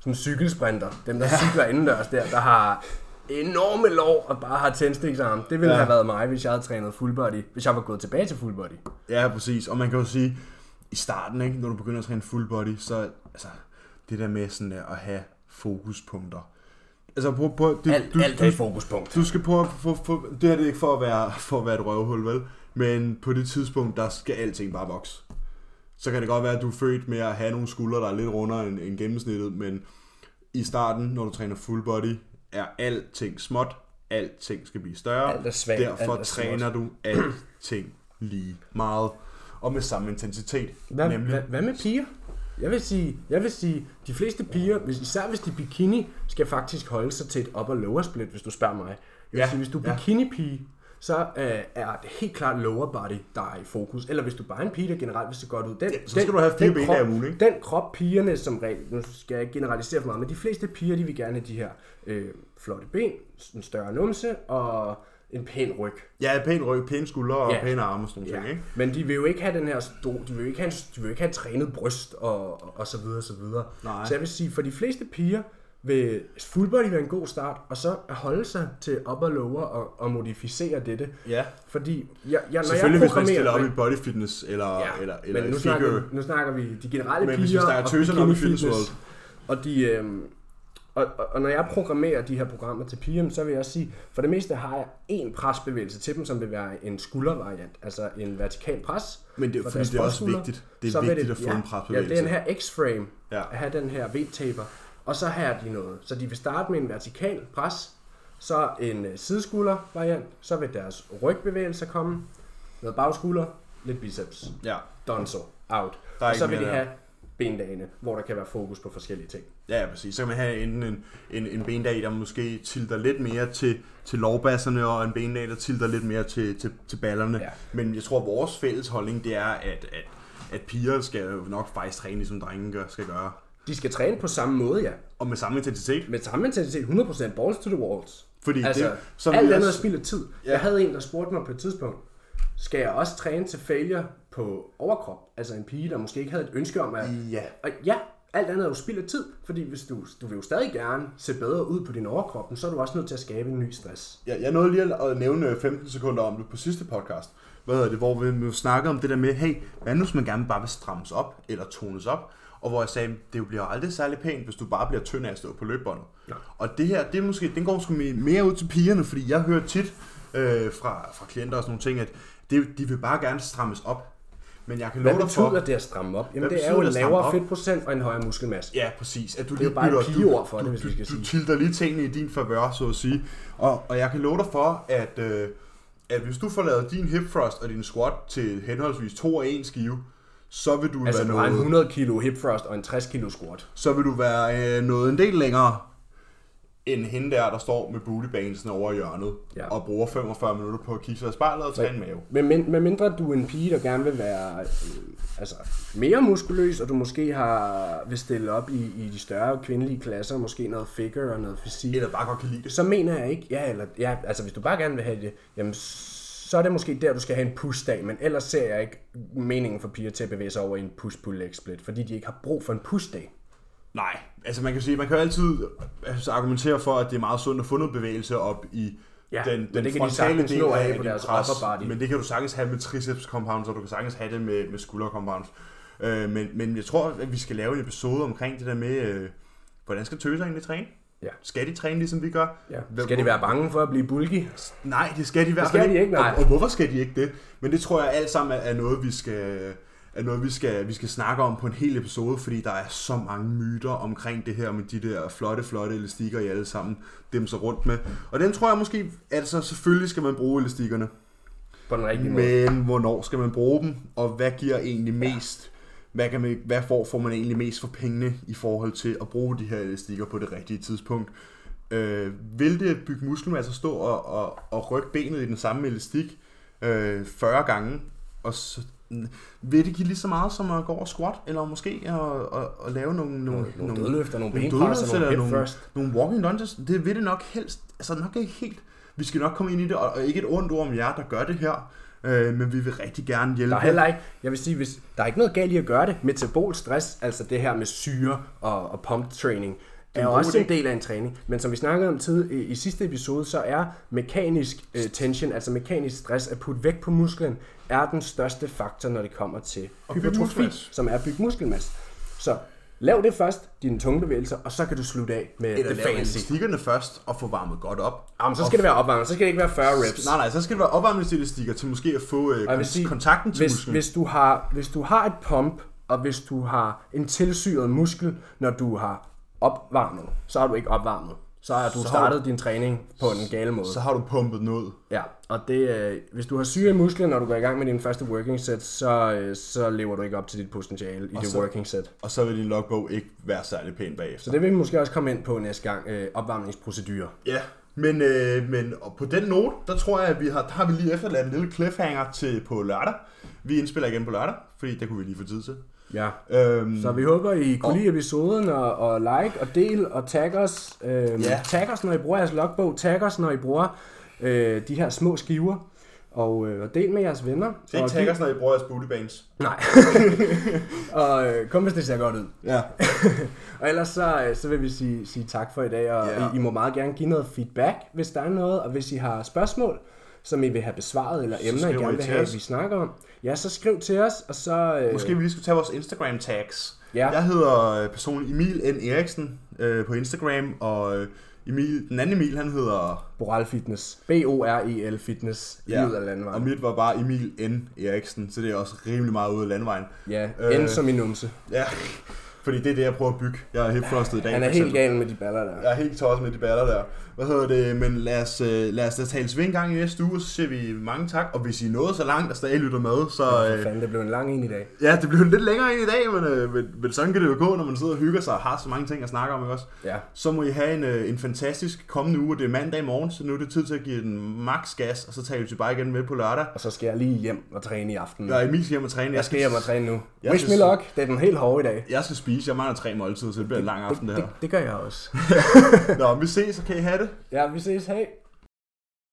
Speaker 2: sådan cykelsprinter. Dem der cykler indendørs der, der har enorme lår og bare har tændstiksarm. Det ville
Speaker 1: Ja.
Speaker 2: ja. have været mig, hvis jeg havde trænet full body, hvis jeg var gået tilbage til full body.
Speaker 1: Ja, præcis. Og man kan jo sige, i starten, ikke, når du begynder at træne full body, så altså, det der med sådan at have fokuspunkter. Altså, prøv, prøv, det,
Speaker 2: Alt, alt er et fokuspunkt.
Speaker 1: Du skal prøve at få, få, det her det er ikke for at, være, for at være et røvhul, vel? Men på det tidspunkt, der skal alting bare vokse. Så kan det godt være, at du er født med at have nogle skuldre, der er lidt rundere end, end gennemsnittet, men i starten, når du træner full body, er alting småt, alting skal blive større.
Speaker 2: Alt er svagt,
Speaker 1: Derfor
Speaker 2: alt er
Speaker 1: træner du alting lige meget. Og med samme intensitet.
Speaker 2: Hvad,
Speaker 1: nemlig,
Speaker 2: hvad, hvad med piger? Jeg vil sige, jeg vil sige, de fleste piger, hvis, især hvis de er bikini, skal faktisk holde sig til et upper lower split, hvis du spørger mig. Jeg vil
Speaker 1: Ja,
Speaker 2: sige, hvis du er bikini-pige, så øh, er det helt klart lower body, der er i fokus. Eller hvis du bare er en pige, der generelt vil se godt ud. Den,
Speaker 1: Ja, så skal du have fire
Speaker 2: den
Speaker 1: ben
Speaker 2: krop,
Speaker 1: af ugen, ikke?
Speaker 2: Den krop pigerne som regel, nu skal jeg ikke generalisere for meget, men de fleste piger, de vil gerne have de her øh, flotte ben, en større numse og en pæn ryg.
Speaker 1: Ja, pæn ryg, pæne skuldre og
Speaker 2: Ja.
Speaker 1: pæne arme og sådan
Speaker 2: Ja,
Speaker 1: ting, ikke?
Speaker 2: men de vil jo ikke have den her stor, de vil jo ikke have, en, de vil ikke have et trænet bryst og, og, og så videre og så videre.
Speaker 1: Nej.
Speaker 2: Så jeg vil sige, for de fleste piger vil full body være en god start, og så at holde sig til upper lower og, og modificere dette.
Speaker 1: Ja.
Speaker 2: Fordi jeg, jeg, når jeg
Speaker 1: hvis man stiller op
Speaker 2: men-
Speaker 1: i body fitness eller,
Speaker 2: ja,
Speaker 1: eller, eller
Speaker 2: men nu snakker,
Speaker 1: figure.
Speaker 2: vi, nu snakker vi de generelle
Speaker 1: Men
Speaker 2: piger
Speaker 1: hvis vi snakker tøserne op i Fitness
Speaker 2: fitness. Og de, øhm, og, og, og når jeg programmerer de her programmer til piger, så vil jeg sige, for det meste har jeg en presbevægelse til dem, som vil være en skuldervariant, altså en vertikal pres.
Speaker 1: Men det er
Speaker 2: for
Speaker 1: fordi, det er også vigtigt. Det er
Speaker 2: Så
Speaker 1: vigtigt at få
Speaker 2: ja,
Speaker 1: en presbevægelse.
Speaker 2: Ja, den her X-frame,
Speaker 1: Ja.
Speaker 2: at have den her V-taper, og så har de noget. Så de vil starte med en vertikal pres, så en øh, sideskulder variant, så vil deres rygbevægelser komme, noget bagskulder, lidt biceps,
Speaker 1: Ja.
Speaker 2: donzo, out.
Speaker 1: Der er
Speaker 2: og så vil de have bendagene, hvor der kan være fokus på forskellige ting.
Speaker 1: Ja, ja, præcis. Så kan man have enten en, en, en bendag, der måske tilter lidt mere til, til lovbasserne, og en bendag, der tilter lidt mere til, til, til ballerne.
Speaker 2: Ja.
Speaker 1: Men jeg tror, at vores fælles holdning, det er, at, at, at piger skal jo nok faktisk træne, ligesom drenge gør, skal gøre.
Speaker 2: De skal træne på samme måde, ja.
Speaker 1: Og med samme intensitet.
Speaker 2: Med samme intensitet, 100% balls to the walls.
Speaker 1: Fordi
Speaker 2: Altså,
Speaker 1: det, som
Speaker 2: alt andet er
Speaker 1: også-
Speaker 2: spild af tid.
Speaker 1: Ja.
Speaker 2: Jeg havde en, der spurgte mig på et tidspunkt, skal jeg også træne til failure på overkrop? Altså en pige, der måske ikke havde et ønske om at...
Speaker 1: Ja.
Speaker 2: Og ja, alt andet er jo spild af tid, fordi hvis du, du vil jo stadig gerne se bedre ud på din overkrop, så er du også nødt til at skabe en ny stress.
Speaker 1: Jeg, jeg nåede lige at nævne 15 sekunder om det på sidste podcast, hvad hedder det, hvor vi jo snakkede om det der med, hey, hvad nu hvis man gerne bare vil strammes op, eller tones op, og hvor jeg sagde, det bliver aldrig særlig pænt, hvis du bare bliver tynd af at stå på løbebåndet.
Speaker 2: Ja.
Speaker 1: Og det her, det er måske, den går sgu me- mere ud til pigerne, fordi jeg hører tit øh, fra, fra klienter og sådan nogle ting, at det, de vil bare gerne strammes op. Men jeg kan
Speaker 2: Hvad
Speaker 1: love dig
Speaker 2: betyder
Speaker 1: for,
Speaker 2: det at stramme op? Jamen
Speaker 1: Hvad
Speaker 2: det er jo
Speaker 1: betyder
Speaker 2: en lavere fedtprocent og en højere muskelmasse.
Speaker 1: Ja, præcis. At du
Speaker 2: Det er jo
Speaker 1: lige
Speaker 2: bare et
Speaker 1: bytter-
Speaker 2: pigeord for
Speaker 1: du,
Speaker 2: det, hvis
Speaker 1: du,
Speaker 2: vi skal
Speaker 1: du, du
Speaker 2: sige.
Speaker 1: tilter lige tingene i din favør, så at sige. Og, og jeg kan love dig for, at, øh, at hvis du får lavet din hip thrust og din squat til henholdsvis 2 og 1 skive, så vil du,
Speaker 2: Altså
Speaker 1: være
Speaker 2: du har en
Speaker 1: noget,
Speaker 2: 100 kilo hip thrust og en 60 kilo squat.
Speaker 1: så vil du være øh, noget en del længere end hende der, der står med bootybanesen over i hjørnet
Speaker 2: Ja.
Speaker 1: og bruger 45 minutter på at kigge sig i spejlet og træne mave.
Speaker 2: Men, men, men mindre du er en pige, der gerne vil være øh, altså, mere muskuløs, og du måske har vil stille op i, i de større kvindelige klasser, måske noget figure og noget fysik,
Speaker 1: Eller bare godt kan lide det.
Speaker 2: så mener jeg ikke, ja, eller, ja, altså hvis du bare gerne vil have det, jamen så er det måske der, du skal have en push-dag, men ellers ser jeg ikke meningen for piger til at bevæge sig over i en push-pull-leg split, fordi de ikke har brug for en push-dag.
Speaker 1: Nej, altså man kan sige, man kan jo altid altså, argumentere for, at det er meget sundt at få noget bevægelse op i
Speaker 2: Ja,
Speaker 1: den, den
Speaker 2: det
Speaker 1: frontale del af,
Speaker 2: af på deres
Speaker 1: pres, men det kan du sagtens have med triceps compounds, og du kan sagtens have det med, med skulder compounds. Øh, men, men jeg tror, at vi skal lave en episode omkring det der med, øh, hvordan skal tøser egentlig træne?
Speaker 2: Ja.
Speaker 1: Skal de træne, ligesom vi gør?
Speaker 2: Ja. Skal de være bange for at blive bulky?
Speaker 1: Nej, det skal de i hvert fald
Speaker 2: ikke, nej.
Speaker 1: Og, og hvorfor skal de ikke det? Men det tror jeg alt sammen er noget, vi skal, er noget, vi skal, vi skal snakke om på en hel episode, fordi der er så mange myter omkring det her med de der flotte, flotte elastikker, I alle sammen dem så rundt med. Og den tror jeg måske, altså selvfølgelig skal man bruge elastikkerne,
Speaker 2: På den rigtige måde.
Speaker 1: men hvornår skal man bruge dem, og hvad giver egentlig mest, hvad, kan man, hvad får, får man egentlig mest for pengene i forhold til at bruge de her elastikker på det rigtige tidspunkt? Øh, vil det bygge muskelmasse stå og, og, og rykke benet i den samme elastik øh, 40 gange, og så, vil det give lige så meget som at gå over squat, eller måske at, at, at lave nogle, nogle,
Speaker 2: Nogle, nogle dødløfter, nogle
Speaker 1: nogle
Speaker 2: benpres og
Speaker 1: dødløft
Speaker 2: nogle
Speaker 1: nogle,
Speaker 2: thrust.
Speaker 1: nogle walking lunges, det vil det nok helst, altså nok ikke helt. Vi skal nok komme ind i det, og og ikke et ondt ord om jer, der gør det her, øh, men vi vil rigtig gerne hjælpe
Speaker 2: Der er heller ikke, jeg vil sige, hvis, der er ikke noget galt i at gøre det. Metabol stress, altså det her med syre og, og pump training, er jo
Speaker 1: god
Speaker 2: også en del af en træning. Men som vi snakkede om tid i, i sidste episode, så er mekanisk øh, tension, altså mekanisk stress, at putte vægt på musklen, er den største faktor, når det kommer til hypertrofi, som er at bygge muskelmasse. Så lav det først, dine tunge bevægelser, og så kan du slutte af med
Speaker 1: eller
Speaker 2: det fancy.
Speaker 1: elastikkerne først, og få varmet godt op.
Speaker 2: Jamen, så skal det være opvarmet, så skal det ikke være 40 reps.
Speaker 1: Nej, nej, så skal det være opvarmningselastikker til måske at få øh, kon-
Speaker 2: sige,
Speaker 1: kontakten til
Speaker 2: hvis,
Speaker 1: musklen.
Speaker 2: hvis, du har, hvis du har et pump, og hvis du har en tilsyret muskel, når du har opvarmet, så er du ikke opvarmet. Så har du
Speaker 1: Så har
Speaker 2: startet din træning på en gal måde.
Speaker 1: Så har du pumpet den ud.
Speaker 2: Ja, og det, øh, hvis du har syge muskler, når du går i gang med din første working set, så, øh, så lever du ikke op til dit potentiale i
Speaker 1: Og
Speaker 2: det
Speaker 1: så-
Speaker 2: working set.
Speaker 1: Og så vil din logbog ikke være særlig pæn bagefter.
Speaker 2: Så det vil vi måske også komme ind på næste gang, øh, opvarmningsprocedurer.
Speaker 1: Ja, men, øh, men og på den note, der tror jeg, at vi har, der har vi lige efterladt en lille cliffhanger til på lørdag. Vi indspiller igen på lørdag, fordi det kunne vi lige få tid til.
Speaker 2: Ja.
Speaker 1: Øhm,
Speaker 2: Så vi håber, I kunne lide episoden, og, og like og del og tag os. Øhm,
Speaker 1: Ja.
Speaker 2: Tag os, når I bruger jeres logbog. Tag os, når I bruger øh, de her små skiver. Og, øh, og del med jeres venner.
Speaker 1: det er ikke
Speaker 2: og
Speaker 1: taggers, når I bruger jeres booty bands.
Speaker 2: Nej. og øh, kom, hvis det ser godt ud.
Speaker 1: Ja.
Speaker 2: Og ellers så, øh, så vil vi sige, sige tak for i dag, og
Speaker 1: Ja.
Speaker 2: I, I må meget gerne give noget feedback, hvis der er noget, og hvis I har spørgsmål, som I vil have besvaret, eller
Speaker 1: Så
Speaker 2: emner, I gerne vil have,
Speaker 1: os.
Speaker 2: at vi snakker om, ja, så skriv til os, og så... Øh,
Speaker 1: Måske vi lige skulle tage vores Instagram tags.
Speaker 2: Ja.
Speaker 1: Jeg hedder øh, personligt Emil N. Eriksen øh, på Instagram, og øh, Emil, den anden Emil, han hedder...
Speaker 2: Boral Fitness. B-O-R-E-L Fitness. Ja. Ud af landevejen.
Speaker 1: Og mit var bare Emil N. Eriksen, så det er også rimelig meget ude af landevejen.
Speaker 2: Ja,
Speaker 1: Øh,
Speaker 2: øh, som i numse.
Speaker 1: Ja, fordi det er det, jeg prøver at bygge. Jeg er helt frostet i dag.
Speaker 2: Han er helt gal med de baller der.
Speaker 1: Jeg er helt tosset med de baller der. Hvad hedder det? Men lad os, øh, lad os da tales ved en gang i næste uge, så siger vi mange tak. Og hvis I nået så langt og stadig lytter med, så...
Speaker 2: For
Speaker 1: Øh,
Speaker 2: fanden, det blev en lang en i dag.
Speaker 1: ja, det bliver lidt længere ind i dag, men, øh, men, men sådan kan det jo gå, når man sidder og hygger sig og har så mange ting at snakke om, ikke også?
Speaker 2: Ja.
Speaker 1: Så må I have en, en fantastisk kommende uge, og det er mandag morgen, så nu er det tid til at give den max gas, og så tager vi til bare igen med på lørdag.
Speaker 2: Og så skal jeg lige hjem og træne i aften.
Speaker 1: Er Emil skal hjem og træne.
Speaker 2: Jeg skal hjem og træne nu.
Speaker 1: Jeg
Speaker 2: Wish me luck. Det er den helt hårde i dag.
Speaker 1: Jeg skal spise, jeg mangler tre måltider, så det bliver en lang aften det
Speaker 2: det,
Speaker 1: her.
Speaker 2: det gør jeg også.
Speaker 1: Nå, vi ses, så kan I have det.
Speaker 2: Ja, vi ses. Hej.